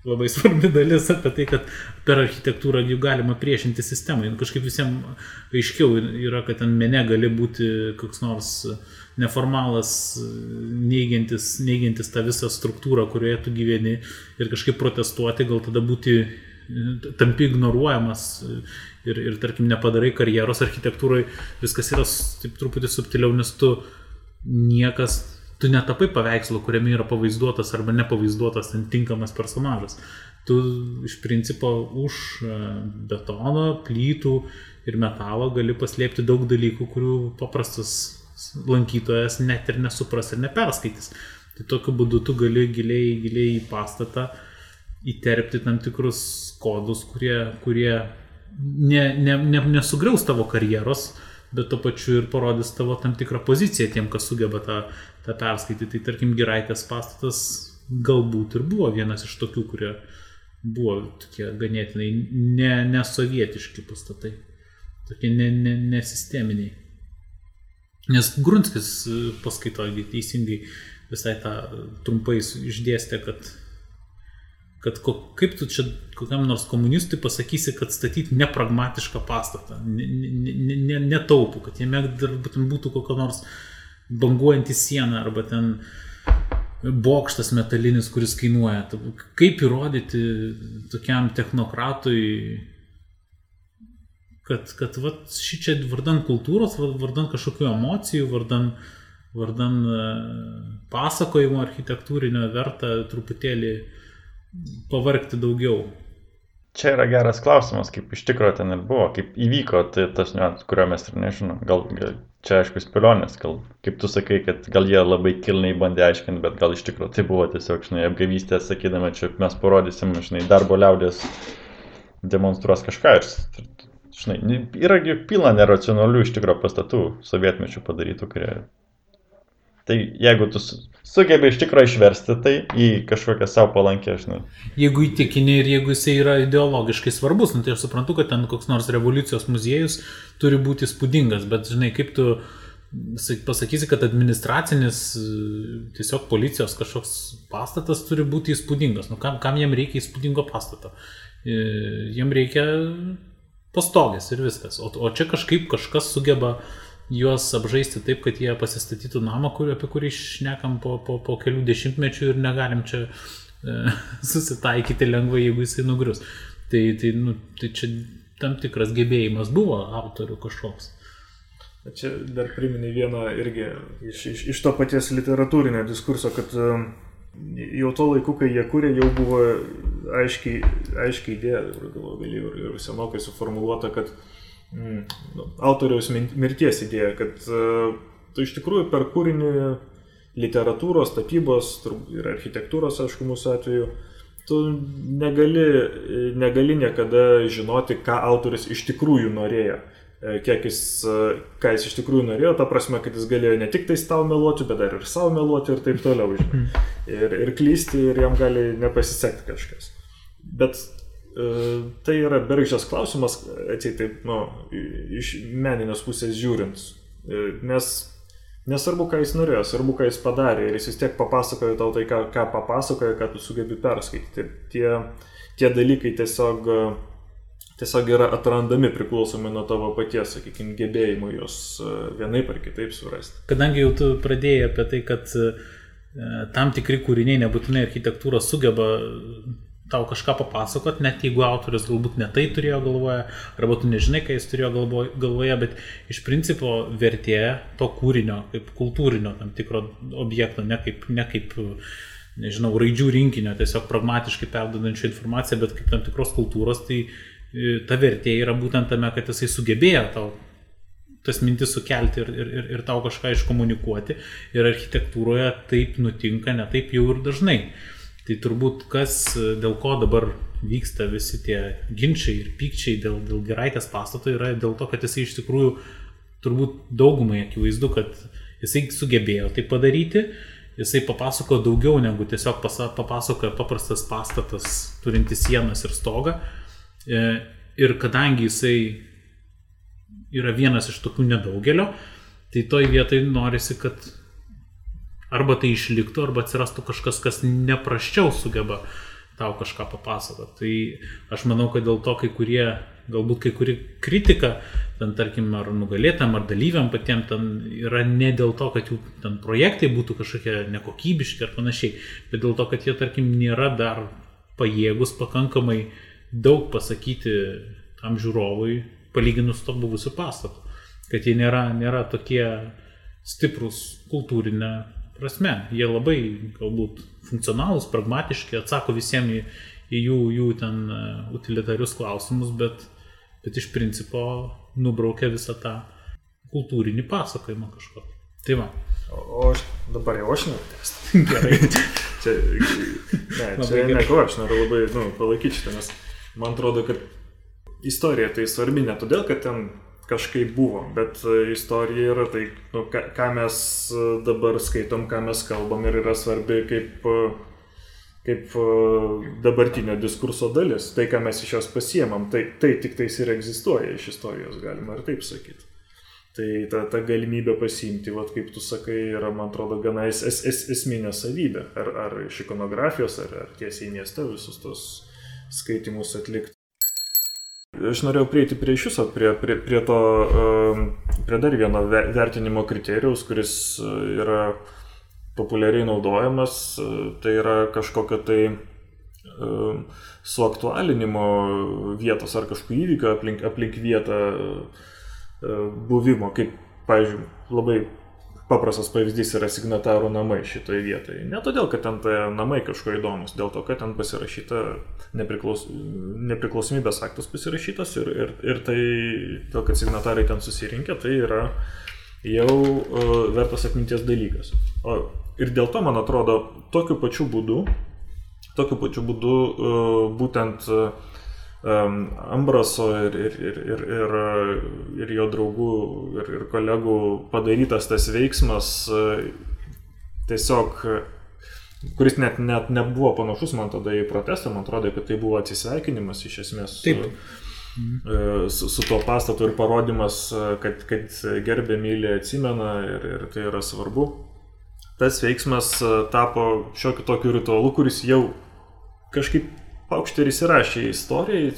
labai svarbi dalis apie tai, kad per architektūrą jų galima priešinti sistemai. Kažkaip visiems aiškiau yra, kad ten mene gali būti koks nors neformalas, neigiantis, neigiantis tą visą struktūrą, kurioje tu gyveni ir kažkaip protestuoti, gal tada būti tampi ignoruojamas ir, ir tarkim, nepadarai karjeros architektūrai, viskas yra taip truputį subtiliau, nes tu niekas, tu netapai paveikslo, kuriame yra pavaizduotas arba nepavaizduotas ten tinkamas personažas. Tu iš principo už e, betono, plytų ir metalo gali paslėpti daug dalykų, kurių paprastas lankytojas net ir nesupras ir neperskaitys. Tai tokiu būdu tu gali giliai, giliai į pastatą įterpti tam tikrus kodus, kurie, kurie ne, ne, ne, nesugriaus tavo karjeros, bet to pačiu ir parodys tavo tam tikrą poziciją tiem, kas sugeba tą, tą perskaityti. Tai tarkim, Giraitės pastatas galbūt ir buvo vienas iš tokių, kurie buvo tokie ganėtinai nesovietiški ne, ne pastatai, tokie nesisteminiai. Ne, ne Nes Grunskis paskaitoje teisingai visai tą trumpai išdėstė, kad, kad ko, kaip tu čia kokiam nors komunistui pasakysi, kad statyti nepragmatišką pastatą, netaupų, ne, ne, ne kad jame būtų kokia nors banguojanti siena arba ten bokštas metalinis, kuris kainuoja. Kaip įrodyti tokiam technokratui, kad, kad vat, ši čia vardan kultūros, vardan kažkokių emocijų, vardan uh, vardan e, pasakojimo architektūrinio verta truputėlį pavarkti daugiau. Čia yra geras klausimas, kaip iš tikrųjų ten ir buvo, kaip įvyko tai tas niuansas, kurio mes ir nežinom. Gal, gal čia aišku spėlionės, gal kaip tu sakai, kad gal jie labai kilniai bandė aiškinti, bet gal iš tikrųjų tai buvo tiesiog, žinai, apgavystė, sakydama, čia mes parodysim, žinai, darbo liaudės demonstruos kažką ir, žinai, yra pilna neracionalių iš tikrųjų pastatų sovietmečių padarytų, kurie Tai jeigu tu sugebi iš tikrųjų išversti tai į kažkokią savo palankę, žinai. Jeigu įtikini ir jeigu jisai yra ideologiškai svarbus, nu, tai aš suprantu, kad ten koks nors revoliucijos muziejus turi būti spūdingas, bet žinai, kaip tu pasakysi, kad administracinis tiesiog policijos kažkoks pastatas turi būti įspūdingas. Nu, kam, kam jiem reikia įspūdingo pastato? E, jiem reikia pastogės ir viskas. O, o čia kažkaip kažkas sugeba uh, juos apžaisti taip, kad jie pasistatytų namą, kur, apie kurį išnekam po, po, po kelių dešimtmečių ir negalim čia e, susitaikyti lengvai, jeigu jisai nugrius. Tai, tai, nu, tai čia tam tikras gebėjimas buvo autorių kažkoks. Čia dar priminė vieną irgi iš, iš, iš to paties literatūrinio diskurso, kad e, jau to laiku, kai jie kūrė, jau buvo aiškiai, aiškiai idėja, galvoju, ir, senokai suformuoluota, kad uh, autoriaus mirties idėja, kad uh, tu iš tikrųjų per kūrinį literatūros, tapybos ir architektūros, aišku, mūsų atveju, tu negali, negali niekada žinoti, ką autoris iš tikrųjų norėjo e, kiek jis, e, ką jis iš tikrųjų norėjo, ta prasme, kad jis galėjo ne tik tai tau meluoti, bet dar ir savo meluoti ir taip toliau, žinai. Mm. Ir, ir klysti, ir jam gali nepasisekti kažkas. Bet E, tai yra bergždžias klausimas, atsiai taip, nu, iš meninės pusės žiūrint. E, nes nesvarbu, ką jis norėjo, svarbu, ką jis padarė ir jis vis tiek papasakojo tau tai, ką, ką papasakojo, ką tu sugebi perskaityti. Tie, tie dalykai tiesiog, tiesiog yra atrandami priklausomai nuo tavo paties, sakykime, gebėjimų juos e, vienaip ar kitaip surasti. Kadangi jau tu pradėjai apie tai, kad tam tikri kūriniai nebūtinai architektūra sugeba tau kažką papasakot, net jeigu autorius galbūt ne tai turėjo galvoje, arba tu nežinai, ką jis turėjo galvoje, bet iš principo vertė to kūrinio, kaip kultūrinio tam tikro objekto, ne kaip, ne kaip nežinau, raidžių rinkinio, tiesiog pragmatiškai perdodančio informaciją, bet kaip tam tikros kultūros, tai e, ta vertė yra būtent tame, kad jisai sugebėjo tau tas mintis sukelti ir, ir, ir, ir tau kažką iškomunikuoti. Ir architektūroje taip nutinka, ne taip jau ir dažnai. Tai turbūt kas, dėl ko dabar vyksta visi tie ginčiai ir pykčiai dėl, dėl geraitės pastato yra dėl to, kad jisai iš tikrųjų turbūt daugumai akivaizdu, kad jisai sugebėjo tai padaryti, jisai papasako daugiau negu tiesiog papasakoja paprastas pastatas turintis sienas ir stogą. E, ir kadangi jisai yra vienas iš tokių nedaugelio, tai toj vietoj norisi, kad arba tai išliktų, arba atsirastų kažkas, kas nepraščiau sugeba tau kažką papasakoti. Tai aš manau, kad dėl to kai kurie, galbūt kai kuri kritika, ten tarkim, ar nugalėtam, ar dalyviam patiem, ten yra ne dėl to, kad jų ten projektai būtų kažkokie nekokybiški ar panašiai, bet dėl to, kad jie, tarkim, nėra dar pajėgus pakankamai daug pasakyti tam žiūrovui, palyginus to buvusiu pastatu. Kad jie nėra, nėra tokie stiprus kultūrinė prasme. Jie labai galbūt funkcionalūs, pragmatiški, atsako visiems į, į jų, jų ten e, utilitarius klausimus, bet, bet iš principo nubraukia visą tą kultūrinį pasakojimą kažkokį. Tai va. O, o aš dabar jau aš netęstu. Gerai. čia, ne, čia ne ko, aš noriu labai nu, palaikyti šitą, nes man atrodo, kad istorija tai svarbi ne todėl, kad ten kažkaip buvo, bet e, istorija yra tai, nu, ką, ką mes e, dabar skaitom, ką mes kalbam ir yra svarbi kaip, e, kaip dabartinio diskurso dalis. Tai, ką mes iš jos pasiemam, tai, tai tik tais ir egzistuoja iš istorijos, galima ir taip sakyti. Tai ta, ta galimybė pasiimti, vat, kaip tu sakai, yra, man atrodo, gana es, es, es, esminė savybė. Ar, ar iš ikonografijos, ar, ar tiesiai mieste visus tos skaitimus atlikti. Aš norėjau prieiti prie iš viso, prie, prie, prie to, prie dar vieno vertinimo kriterijaus, kuris e, yra populiariai naudojamas, e, tai yra kažkokio tai suaktualinimo vietos ar kažkokio įvykio aplink, aplink vietą e, buvimo, kaip, pavyzdžiui, labai paprastas pavyzdys yra signatarų namai šitoje vietoje. Ne todėl, kad ten tie namai kažko įdomus, dėl to, kad ten pasirašyta nepriklaus, nepriklausomybės aktas pasirašytas ir, ir, ir tai, dėl kad signatarai ten susirinkę, tai yra jau uh, vertas atminties dalykas. O, ir dėl to, man atrodo, tokiu pačiu būdu, tokiu pačiu būdu uh, būtent uh, Ambraso ir, ir, ir, ir, ir, ir jo draugų ir, ir kolegų padarytas tas veiksmas tiesiog, kuris net, net nebuvo panašus man tada į protestą, man atrodo, kad tai buvo atsisveikinimas iš esmės su, Taip. su, su tuo pastatu ir parodimas, kad, kad gerbė mylė atsimena ir, ir tai yra svarbu. Tas veiksmas tapo šiokiu tokiu ritualu, kuris jau kažkaip paukštė ir įsirašė į istoriją,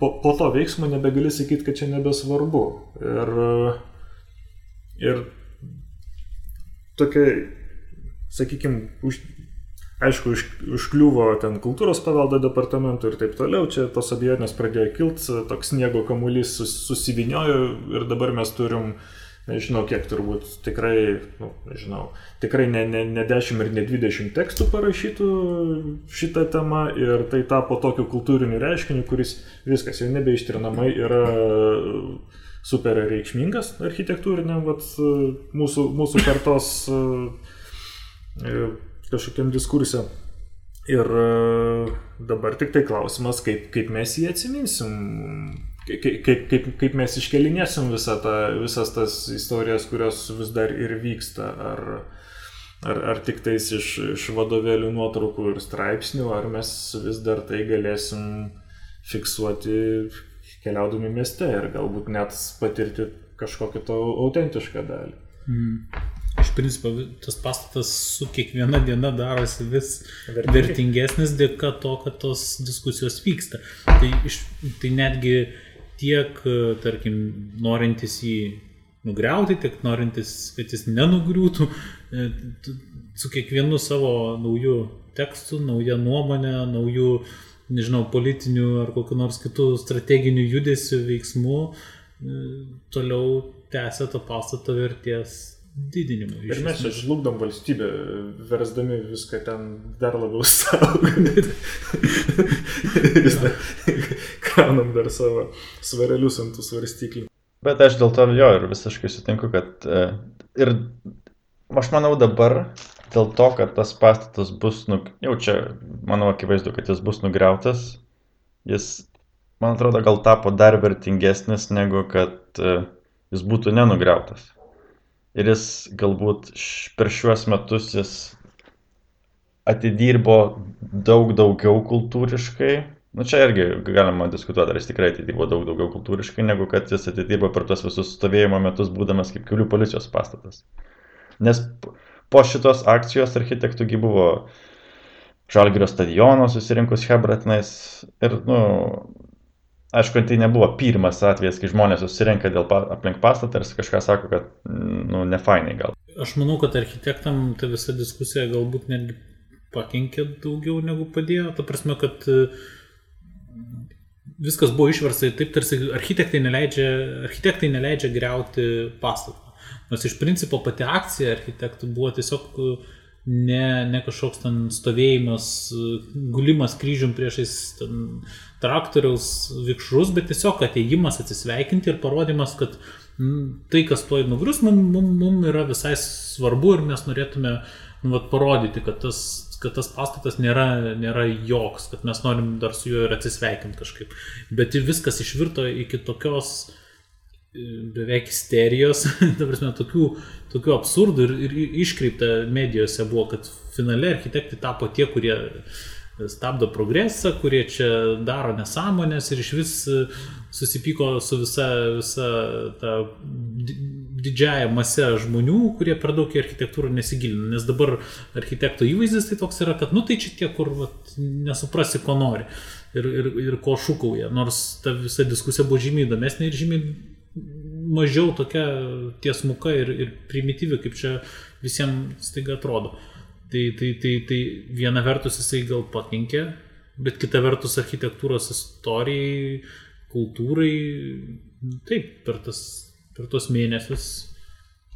po, po to veiksmo nebegali sakyti, kad čia nebesvarbu. Ir, ir tokia, sakykime, už, aišku, už, užkliuvo ten kultūros paveldo departamentų ir taip toliau, čia tos abejonės pradėjo kilti, toks sniego kamuolys sus, susiviniojo ir dabar mes turim uh, nežinau kiek turbūt tikrai, nu, nežinau, tikrai ne, ne, ne 10 ir ne 20 tekstų parašytų šitą temą ir tai tapo tokiu kultūriniu reiškiniu, kuris viskas jau nebeištrinamai yra super reikšmingas architektūriniam vat, mūsų, mūsų kartos kažkokiam diskursė. Ir dabar tik tai klausimas, kaip, kaip mes jį atsiminsim kaip, kaip, kaip mes iškelinėsim visą tą, visas tas istorijas, kurios vis dar ir vyksta, ar, ar, ar tik tais iš, iš vadovėlių nuotraukų ir straipsnių, ar mes vis dar tai galėsim fiksuoti keliaudami mieste ir galbūt net patirti kažkokią to autentišką dalį. Mm. Iš principo, tas pastatas su kiekviena diena darosi vis vertingesnis dėka to, kad tos diskusijos vyksta. Tai, iš, tai netgi uh, tiek, e, tarkim, norintis jį nugriauti, tiek norintis, kad jis nenugriūtų, e, su kiekvienu savo naujų tekstų, nauja nuomonė, naujų, nežinau, politinių ar kokiu nors kitų strateginių judesių veiksmų, e, toliau tęsia to pastato vertės didinimu. Ir mes čia žlugdom valstybę, versdami viską ten dar labiau saugoti. Kraunam dar savo svarelius ant tų svarstyklių. Bet aš dėl to jo ir visiškai sutinku, kad e, ir aš manau dabar dėl to, kad tas pastatas bus, nu, jau čia, manau, akivaizdu, kad jis bus nugriautas, jis, man atrodo, gal tapo dar vertingesnis negu kad e, jis būtų nenugriautas ir jis galbūt per šiuos metus jis atidirbo daug daugiau kultūriškai. Nu čia irgi galima diskutuoti, ar jis tikrai atidirbo daug daugiau kultūriškai, negu kad jis atidirbo per tuos visus stovėjimo metus, būdamas kaip kelių policijos pastatas. Nes po šitos akcijos architektųgi buvo Žalgirio stadiono susirinkus Hebratnais ir, nu, Aišku, tai nebuvo pirmas atvejis, kai žmonės susirenka dėl pa, aplink pastatą ir kažką sako, kad, nu, ne fainai gal. Aš manau, kad architektam ta visa diskusija galbūt netgi pakenkė daugiau negu padėjo. Ta prasme, kad viskas buvo išversta taip, tarsi architektai neleidžia, architektai neleidžia greuti pastatą. Nors iš principo pati akcija architektų buvo tiesiog ne, ne kažkoks ten stovėjimas, gulimas kryžium priešais traktoriaus vikšrus, bet tiesiog ateigimas atsisveikinti ir parodimas, kad tai, kas tuoj nugrius, mums mum, mum yra visai svarbu ir mes norėtume nu, vat, parodyti, kad tas, kad tas pastatas nėra, nėra joks, kad mes norim dar su juo ir atsisveikinti kažkaip. Bet ir viskas išvirto iki tokios beveik isterijos, ta prasme, tokių, tokių absurdų ir, ir iškreipta medijose buvo, kad finale architektai tapo tie, kurie stabdo progresą, kurie čia daro nesąmonės ir iš vis e, susipyko su visa, visa ta didžiaja mase žmonių, kurie per daug į architektūrą nesigilina. Nes dabar architekto įvaizdis tai toks yra, kad nu tai čia tie, kur vat, nesuprasi, ko nori ir, ir, ir ko šūkauja. Nors ta visa diskusija buvo žymiai įdomesnė ir žymiai mažiau tokia tiesmuka ir, ir primityvi, kaip čia visiems staiga atrodo. Tai, tai, tai, tai viena vertus jisai gal pakenkė, bet kita vertus architektūros istorijai, kultūrai, taip, per, tas, per tos mėnesius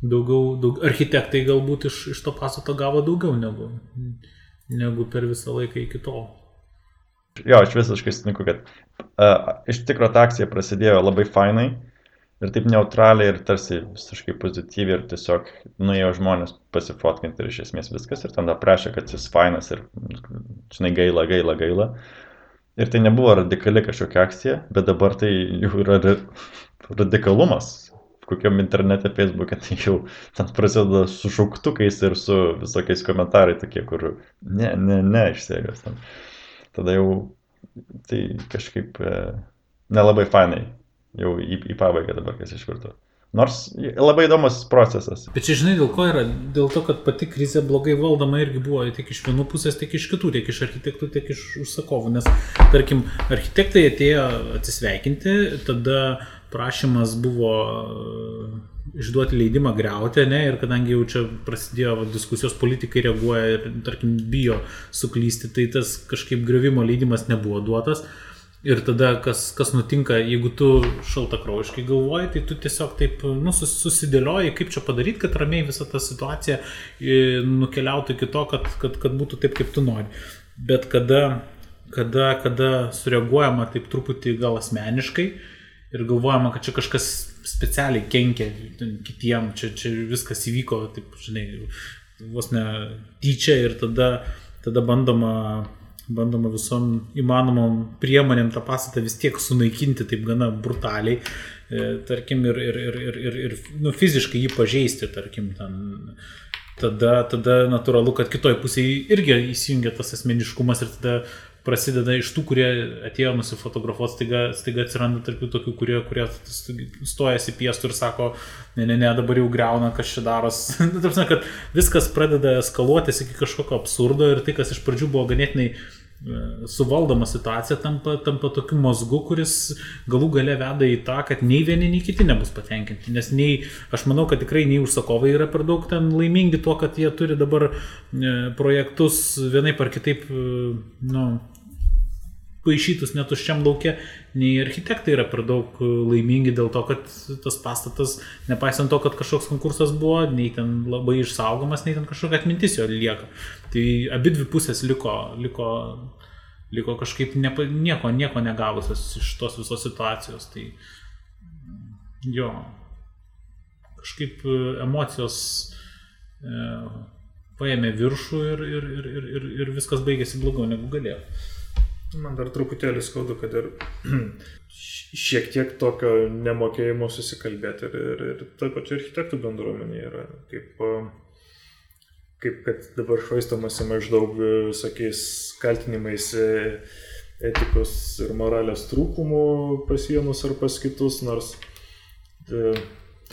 daugiau, daug, architektai galbūt iš, iš to pastato gavo daugiau negu, negu per visą laiką iki tol. Jo, aš visiškai sutinku, kad uh, iš tikrųjų ta akcija prasidėjo labai fainai, ir taip neutraliai ir tarsi visiškai pozityviai ir tiesiog nuėjo žmonės pasifotkinti ir iš esmės viskas ir tada prašė, kad jis fainas ir, žinai, gaila, gaila, gaila. Ir tai nebuvo radikali kažkokia akcija, bet dabar tai jau yra radikalumas. Kokiam internete, Facebook'e, tai jau ten prasideda su šauktukais ir su visokiais komentarai tokie, kur ne, ne, ne, išsėgas. Tada jau tai kažkaip e, nelabai fainai jau į, į pabaigą dabar kas išvirto. Nors labai įdomus procesas. Bet čia žinai, dėl ko yra? Dėl to, kad pati krizė blogai valdoma irgi buvo tiek iš vienų pusės, tiek iš kitų, tiek iš architektų, tiek iš užsakovų. Nes, tarkim, architektai atėjo atsisveikinti, tada prašymas buvo e, išduoti leidimą greuti, ne, ir kadangi jau čia prasidėjo diskusijos, politikai reaguoja ir, tarkim, bijo suklysti, tai tas kažkaip grevimo leidimas nebuvo duotas. Ir tada, kas, kas nutinka, jeigu tu šaltakraujiškai galvoji, tai tu tiesiog taip nu, susidėlioji, kaip čia padaryti, kad ramiai visa ta situacija e, nukeliautų iki to, kad, kad, kad būtų taip, kaip tu nori. Bet kada, kada, kada sureaguojama taip truputį gal asmeniškai ir galvojama, kad čia kažkas specialiai kenkia kitiem, čia, čia viskas įvyko, taip, žinai, vos ne tyčia ir tada, tada bandoma bandoma visom įmanomom priemonėm tą pastatą vis tiek sunaikinti taip gana brutaliai, e, tarkim, ir, ir, ir, ir, ir, ir nu, fiziškai jį pažeisti, tarkim, ten. Tada, tada natūralu, kad kitoj pusėje irgi įsijungia tas asmeniškumas ir tada prasideda iš tų, kurie atėjo nusifotografuoti, staiga, staiga atsiranda tarp tokių, kurie, kurie stojasi piestų ir sako, ne, ne, ne, dabar jau greuna, kas čia daros. Nu, Tarsi, kad viskas pradeda eskaluotis iki kažkokio absurdo ir tai, kas iš pradžių buvo ganėtinai e, suvaldoma situacija tampa, tampa tokiu mazgu, kuris galų gale veda į tą, kad nei vieni, nei kiti nebus patenkinti. Nes nei, aš manau, kad tikrai nei užsakovai yra per daug ten laimingi tuo, kad jie turi dabar e, projektus vienaip ar kitaip, e, nu, paišytus netuščiam laukia, nei architektai yra per daug laimingi dėl to, kad tas pastatas, nepaisant to, kad kažkoks konkursas buvo, nei ten labai išsaugomas, nei ten kažkokia atmintis jo lieka. Tai abi dvi pusės liko, liko, liko kažkaip nepa, nieko, nieko negavusios iš tos visos situacijos. Tai jo, kažkaip emocijos e, paėmė viršų ir, ir, ir, ir, ir viskas baigėsi blogiau negu galėjo. Man dar truputėlį skaudu, kad ir šiek tiek tokio nemokėjimo susikalbėti ir, ir, ir taip pačiu architektų bendruomenė yra. Kaip, kaip kad dabar švaistamasi maždaug visokiais kaltinimais etikos ir moralės trūkumų pas vienus ar pas kitus, nors e,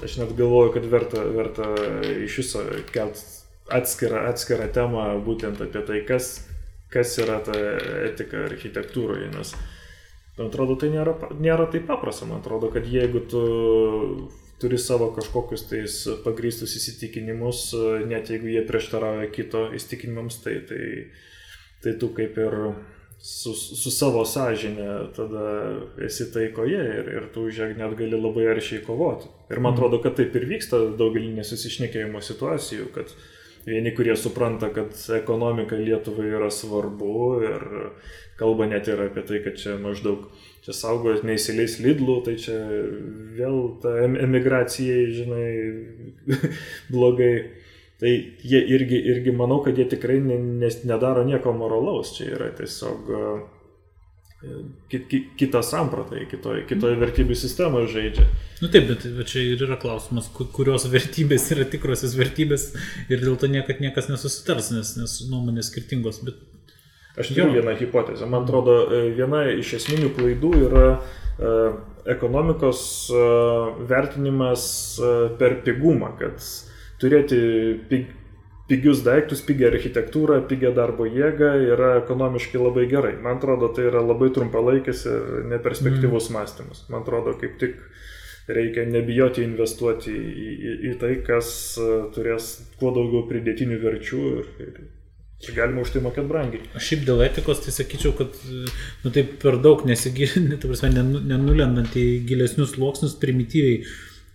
aš net galvoju, kad verta, verta iš viso kelt atskirą, atskirą temą būtent apie tai, kas kas yra ta etika architektūroje, nes man atrodo, tai nėra, nėra taip paprasta. Man atrodo, kad jeigu tu turi savo kažkokius tais pagrįstus įsitikinimus, net jeigu jie prieštarauja kito įsitikinimams, tai, tai, tai tu kaip ir su, su savo sąžinė, tada esi taikoje ir, ir tu už ją net gali labai aršiai kovoti. Ir man atrodo, kad taip ir vyksta daugelį nesusišnekėjimo situacijų, kad vieni, kurie supranta, kad ekonomika Lietuvai yra svarbu ir kalba net ir apie tai, kad čia maždaug čia saugot neįsileis Lidlų, tai čia vėl ta emigracija, žinai, blogai. Tai jie irgi, irgi manau, kad jie tikrai nes, nedaro nieko moralaus, čia yra tiesiog kit, kit, kita samprata, kitoje kitoj vertybių sistemoje žaidžia. Na nu taip, bet čia ir yra klausimas, kurios vertybės yra tikrosios vertybės ir dėl to niekad niekas nesusitars, nes, nes nuomonės skirtingos. Bet... Aš turiu vieną hipotezę. Man atrodo, e, viena iš esminių klaidų yra uh, ekonomikos uh, vertinimas uh, per pigumą, kad turėti pig, pigius daiktus, pigią architektūrą, pigią darbo jėgą yra ekonomiškai labai gerai. Man atrodo, tai yra labai trumpalaikis ir neperspektyvus mm. mąstymas. Man atrodo, kaip tik reikia nebijoti investuoti į, į, į tai, kas e, turės kuo daugiau pridėtinių verčių ir, ir Čia galima už tai mokėti brangiai. Aš šiaip dėl etikos tai sakyčiau, kad nu, taip per daug nesigilinant, nenulendant į gilesnius sluoksnius, primityviai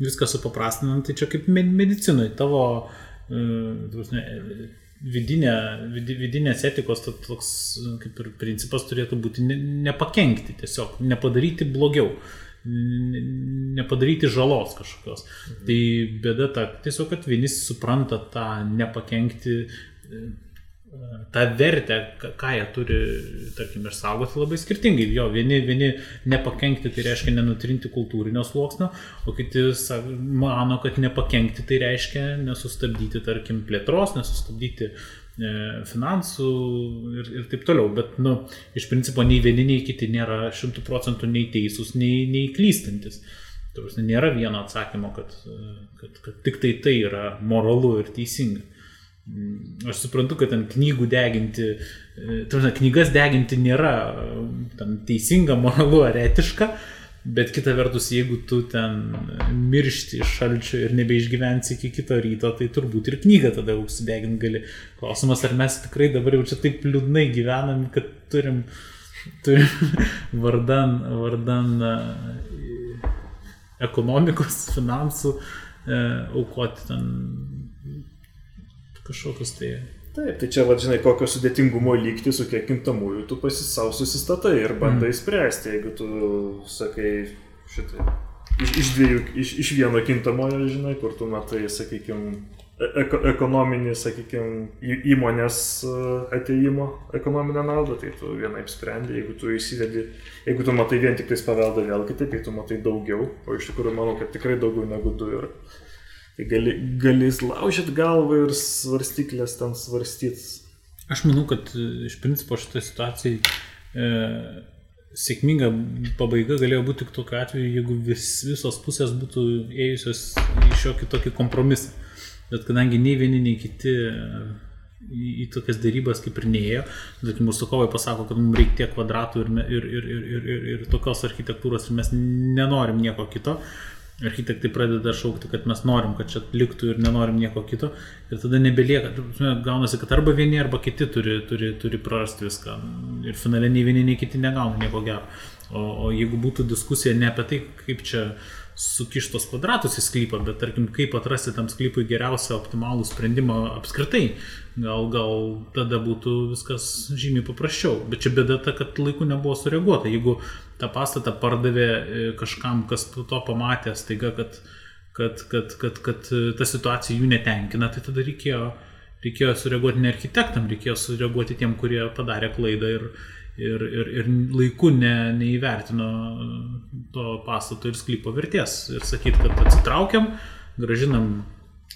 viską supaprastinant, tai čia kaip medicinoje tavo uh, vidinė, vid, vidinės etikos toks kaip ir principas turėtų būti ne, nepakenkti tiesiog, nepadaryti blogiau, nepadaryti žalos kažkokios. Mhm. Tai bėda ta, tiesiog, kad vieni supranta tą nepakenkti tą vertę, ką jie turi, tarkim, išsaugoti labai skirtingai. Jo, vieni, vieni nepakenkti tai reiškia nenutrinti kultūrinio sluoksnio, o kiti mano, kad nepakenkti tai reiškia nesustabdyti, tarkim, plėtros, nesustabdyti e, finansų ir, ir taip toliau. Bet, nu, iš principo, nei vieni, nei kiti nėra šimtų procentų nei teisūs, nei, nei klystantis. Tarsi nėra vieno atsakymo, kad, kad, kad tik tai tai yra moralu ir teisinga. Mm, aš suprantu, kad ten knygų deginti, e, tarsi, knygas deginti nėra ten, teisinga, moralu ar etiška, bet kita vertus, jeigu tu ten miršti iš šalčio ir nebeišgyvensi iki kito ryto, tai turbūt ir knygą tada užsideginti gali. Klausimas, ar mes tikrai dabar jau čia taip liūdnai gyvenam, kad turim, turim vardan, vardan e, ekonomikos, finansų e, aukoti ten kažkokius tai. Taip, tai čia, va, žinai, kokio sudėtingumo lygti su kiek kintamųjų tu pasisau susistatai ir bandai mm. spręsti, jeigu tu sakai šitai. Iš, iš dviejų, iš, iš vieno kintamojo, žinai, kur tu matai, sakykime, eko, ekonominį, sakykime, įmonės e, ateimo ekonominę naudą, tai tu vienaip sprendi, jeigu tu įsivedi, jeigu tu matai vien tik tais paveldą vėl kitaip, tai tu matai daugiau, o iš tikrųjų manau, kad tikrai daugiau negu du yra. Tai gali, gali laužyti galvą ir svarstyklės ten svarstyti. Aš manau, kad e, iš principo šitą situaciją e, sėkminga pabaiga galėjo būti tik tokiu atveju, jeigu vis, visos pusės būtų ėjusios į šiokį tokį kompromisą. Bet kadangi nei vieni, nei kiti e, į, į tokias darybas kaip ir neėjo, tarkim, mūsų kovai pasako, kad mums reikia tiek kvadratų ir, ir, ir, ir, ir, ir, ir tokios architektūros ir mes nenorim nieko kito, architektai pradeda šaukti, kad mes norim, kad čia liktų ir nenorim nieko kito. Ir tada nebelieka, gaunasi, kad arba vieni, arba kiti turi, turi, turi prarasti viską. Ir finale nei vieni, nei kiti negauna nieko gero. O, o jeigu būtų diskusija ne apie tai, kaip čia sukištos kvadratus į sklypą, bet tarkim, kaip atrasti tam sklypui geriausią optimalų sprendimą apskritai, gal, gal tada būtų viskas žymiai paprasčiau. Bet čia bėda ta, kad laiku nebuvo sureaguota. Jeigu tą pastatą pardavė e, kažkam, kas to pamatė staiga, kad, kad, kad, kad, kad ta situacija jų netenkina, tai tada reikėjo, reikėjo sureaguoti ne architektam, reikėjo sureaguoti tiem, kurie padarė klaidą ir, ir, ir, ir laiku ne, neįvertino to pastato ir sklypo vertės. Ir sakyti, kad atsitraukiam, gražinam,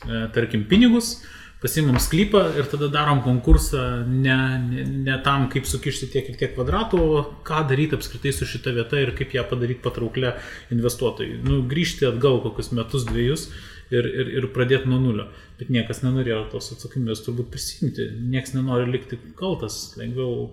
e, tarkim, pinigus, pasimam sklypą ir tada darom konkursą ne, ne, ne tam, kaip sukišti tiek ir tiek kvadratų, o ką daryti apskritai su šita vieta ir kaip ją padaryti patrauklę investuotojui. Nu, grįžti atgal kokius metus, dviejus ir, ir, ir pradėti nuo nulio. Bet niekas nenorėjo tos atsakomybės turbūt prisimti, niekas nenori likti kaltas, lengviau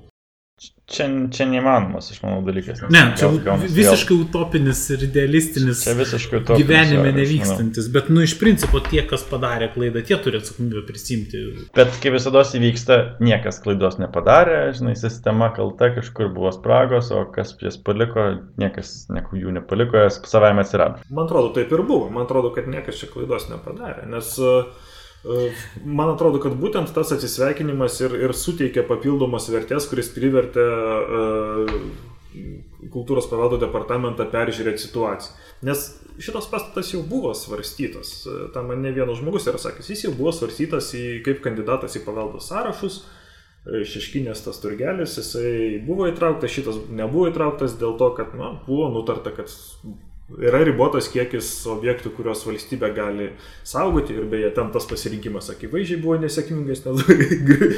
Čia, čia neįmanomas, aš manau, dalykas. Ne, čia gal- gaunas vėl- visiškai utopinis ir idealistinis Čia visiškai utopinis, gyvenime jo, nevykstantis, bet, nu, iš principo tie, kas padarė klaidą, tie turi atsakomybę prisimti. Bet kai visada įvyksta, niekas klaidos nepadarė, žinai, sistema kalta, kažkur buvo spragos, o kas jas paliko, niekas nieko jų nepaliko, jas savaime atsirado. Man atrodo, taip ir buvo. Man atrodo, kad niekas čia klaidos nepadarė. Nes e, man atrodo, kad būtent tas atsisveikinimas ir, ir suteikė papildomos vertės, kuris privertė e, kultūros paveldo departamentą peržiūrėti situaciją. Nes šitas pastatas jau buvo svarstytas. E, Tam man ne vienas žmogus yra sakęs, jis jau buvo svarstytas į, kaip kandidatas į paveldo sąrašus. E, Šeškinės tas turgelis, jisai buvo įtrauktas, šitas nebuvo įtrauktas dėl to, kad nu, buvo nutarta, kad yra ribotas kiekis objektų, kuriuos valstybė gali saugoti ir beje, ten tas pasirinkimas akivaizdžiai buvo nesėkmingas, nes gri-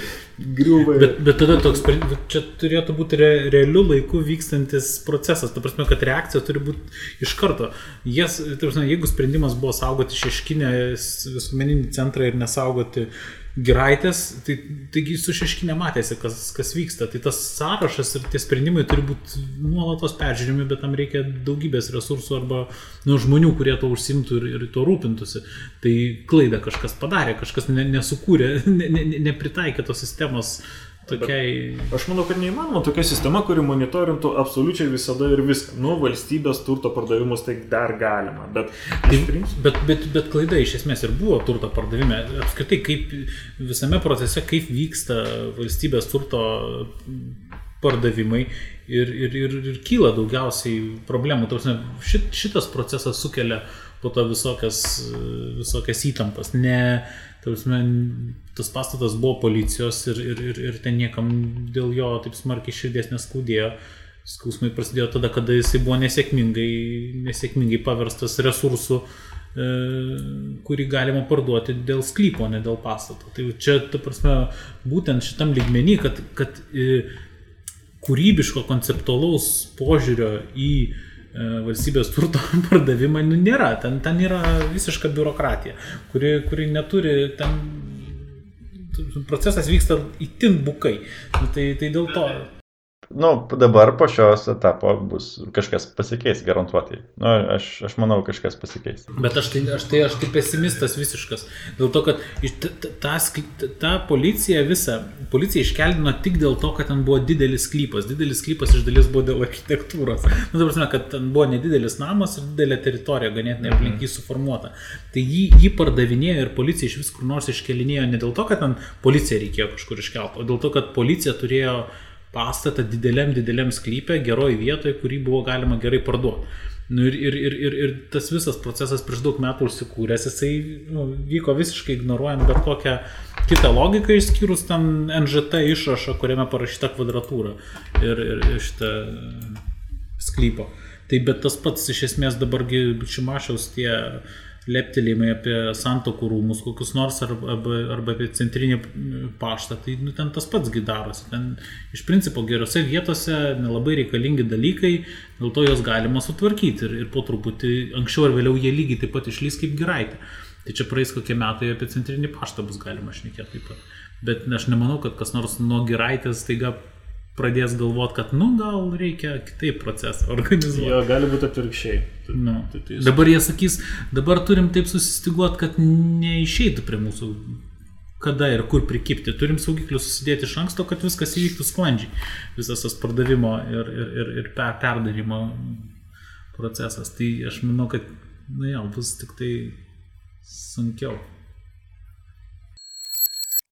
griūva. ir- Bet, bet tada toks, čia turėtų būti re, realiu laiku vykstantis procesas. Ta prasme, kad reakcija turi būti iš karto. Jas, prasme, jeigu sprendimas buvo saugoti šeškinę visuomeninį centrą ir nesaugoti giraitės, tai taigi su šeškinė matėsi, kas, kas vyksta. Tai tas sąrašas ir tie sprendimai turi būti nuolatos peržiūrimi, bet tam reikia daugybės resursų arba nu, žmonių, kurie to užsimtų ir, ir to rūpintųsi. Tai klaidą kažkas padarė, kažkas ne, nesukūrė, ne, ne, ne- nepritaikė tos sistemos tokiai... Aš manau, kad neįmanoma tokia sistema, kuri monitorintų absoliučiai visada ir viską. Nu, valstybės turto pardavimus tai dar galima, bet principo. Bet, bet, bet klaida iš esmės ir buvo turto pardavime. Apskritai, kaip visame procese, kaip vyksta valstybės turto pardavimai ir, ir, ir, ir kyla daugiausiai problemų. Ta prasme, Šit, šitas procesas sukelia po to visokias, visokias įtampas. Ne, ta prasme, tas pastatas buvo policijos ir, ir, ir, ir ten niekam dėl jo taip smarkiai širdies neskaudėjo. Skausmai prasidėjo tada, kada jisai buvo nesėkmingai, nesėkmingai paverstas resursų, e, kurį galima parduoti dėl sklypo, ne dėl pastato. Tai čia, ta prasme, būtent šitam lygmenį, kad, kad e, kūrybiško, konceptualaus požiūrio į e, valstybės turto pardavimą nu, nėra. Ten, ten yra visiška biurokratija, kuri, kuri neturi ten. Procesas vyksta itin bukai. Nu, tai, tai dėl to. Nu, dabar po šios etapo bus kažkas pasikeis, garantuotai. Nu, aš, aš manau, kažkas pasikeis. Bet aš tai, aš tai, aš tai pesimistas visiškas. Dėl to, kad ta, ta, ta, policija visą, policija iškeldino tik dėl to, kad ten buvo didelis sklypas. Didelis sklypas iš dalies buvo dėl architektūros. Nu, ta prasme, kad ten buvo nedidelis namas ir didelė teritorija, ganėtinai aplink jį suformuota. Tai jį, jį pardavinėjo ir policija iš vis kur nors iškelinėjo ne dėl to, kad ten policija reikėjo kažkur iškelti, o dėl to, kad policija turėjo pastatą dideliam, dideliam sklypė, geroj vietoje, kurį buvo galima gerai parduoti. Nu, ir, ir, ir, ir, ir tas visas procesas prieš daug metų užsikūręs, jisai nu, vyko visiškai ignoruojant bet kokią kitą logiką, išskyrus ten NŽT išrašą, kuriame parašyta kvadratūra ir, ir, šitą sklypo. Tai bet tas pats iš esmės dabargi Šimašiaus tie leptelėjimai apie santokų rūmus, kokius nors arba, arba, apie centrinį paštą, tai nu, ten tas pats gydarosi. Ten iš principo gerose vietose nelabai reikalingi dalykai, dėl to juos galima sutvarkyti ir, ir po truputį anksčiau ar vėliau jie lygiai taip pat išlys kaip giraitė. Tai čia praeis kokie metai apie centrinį paštą bus galima šnekėti taip pat. Bet aš nemanau, kad kas nors nuo giraitės taiga pradės galvoti, kad nu gal reikia kitaip procesą organizuoti. Jo, gali būti atvirkščiai. Nu. tai- tai- Dabar jie sakys, dabar turim taip susistiguoti, kad neišeitų prie mūsų kada ir kur prikipti. Turim saugiklius susidėti iš anksto, kad viskas įvyktų sklandžiai. Visas tas pardavimo ir, ir, ir, ir per, perdarimo procesas. Tai aš manau, kad, nu jau, bus tik tai sunkiau.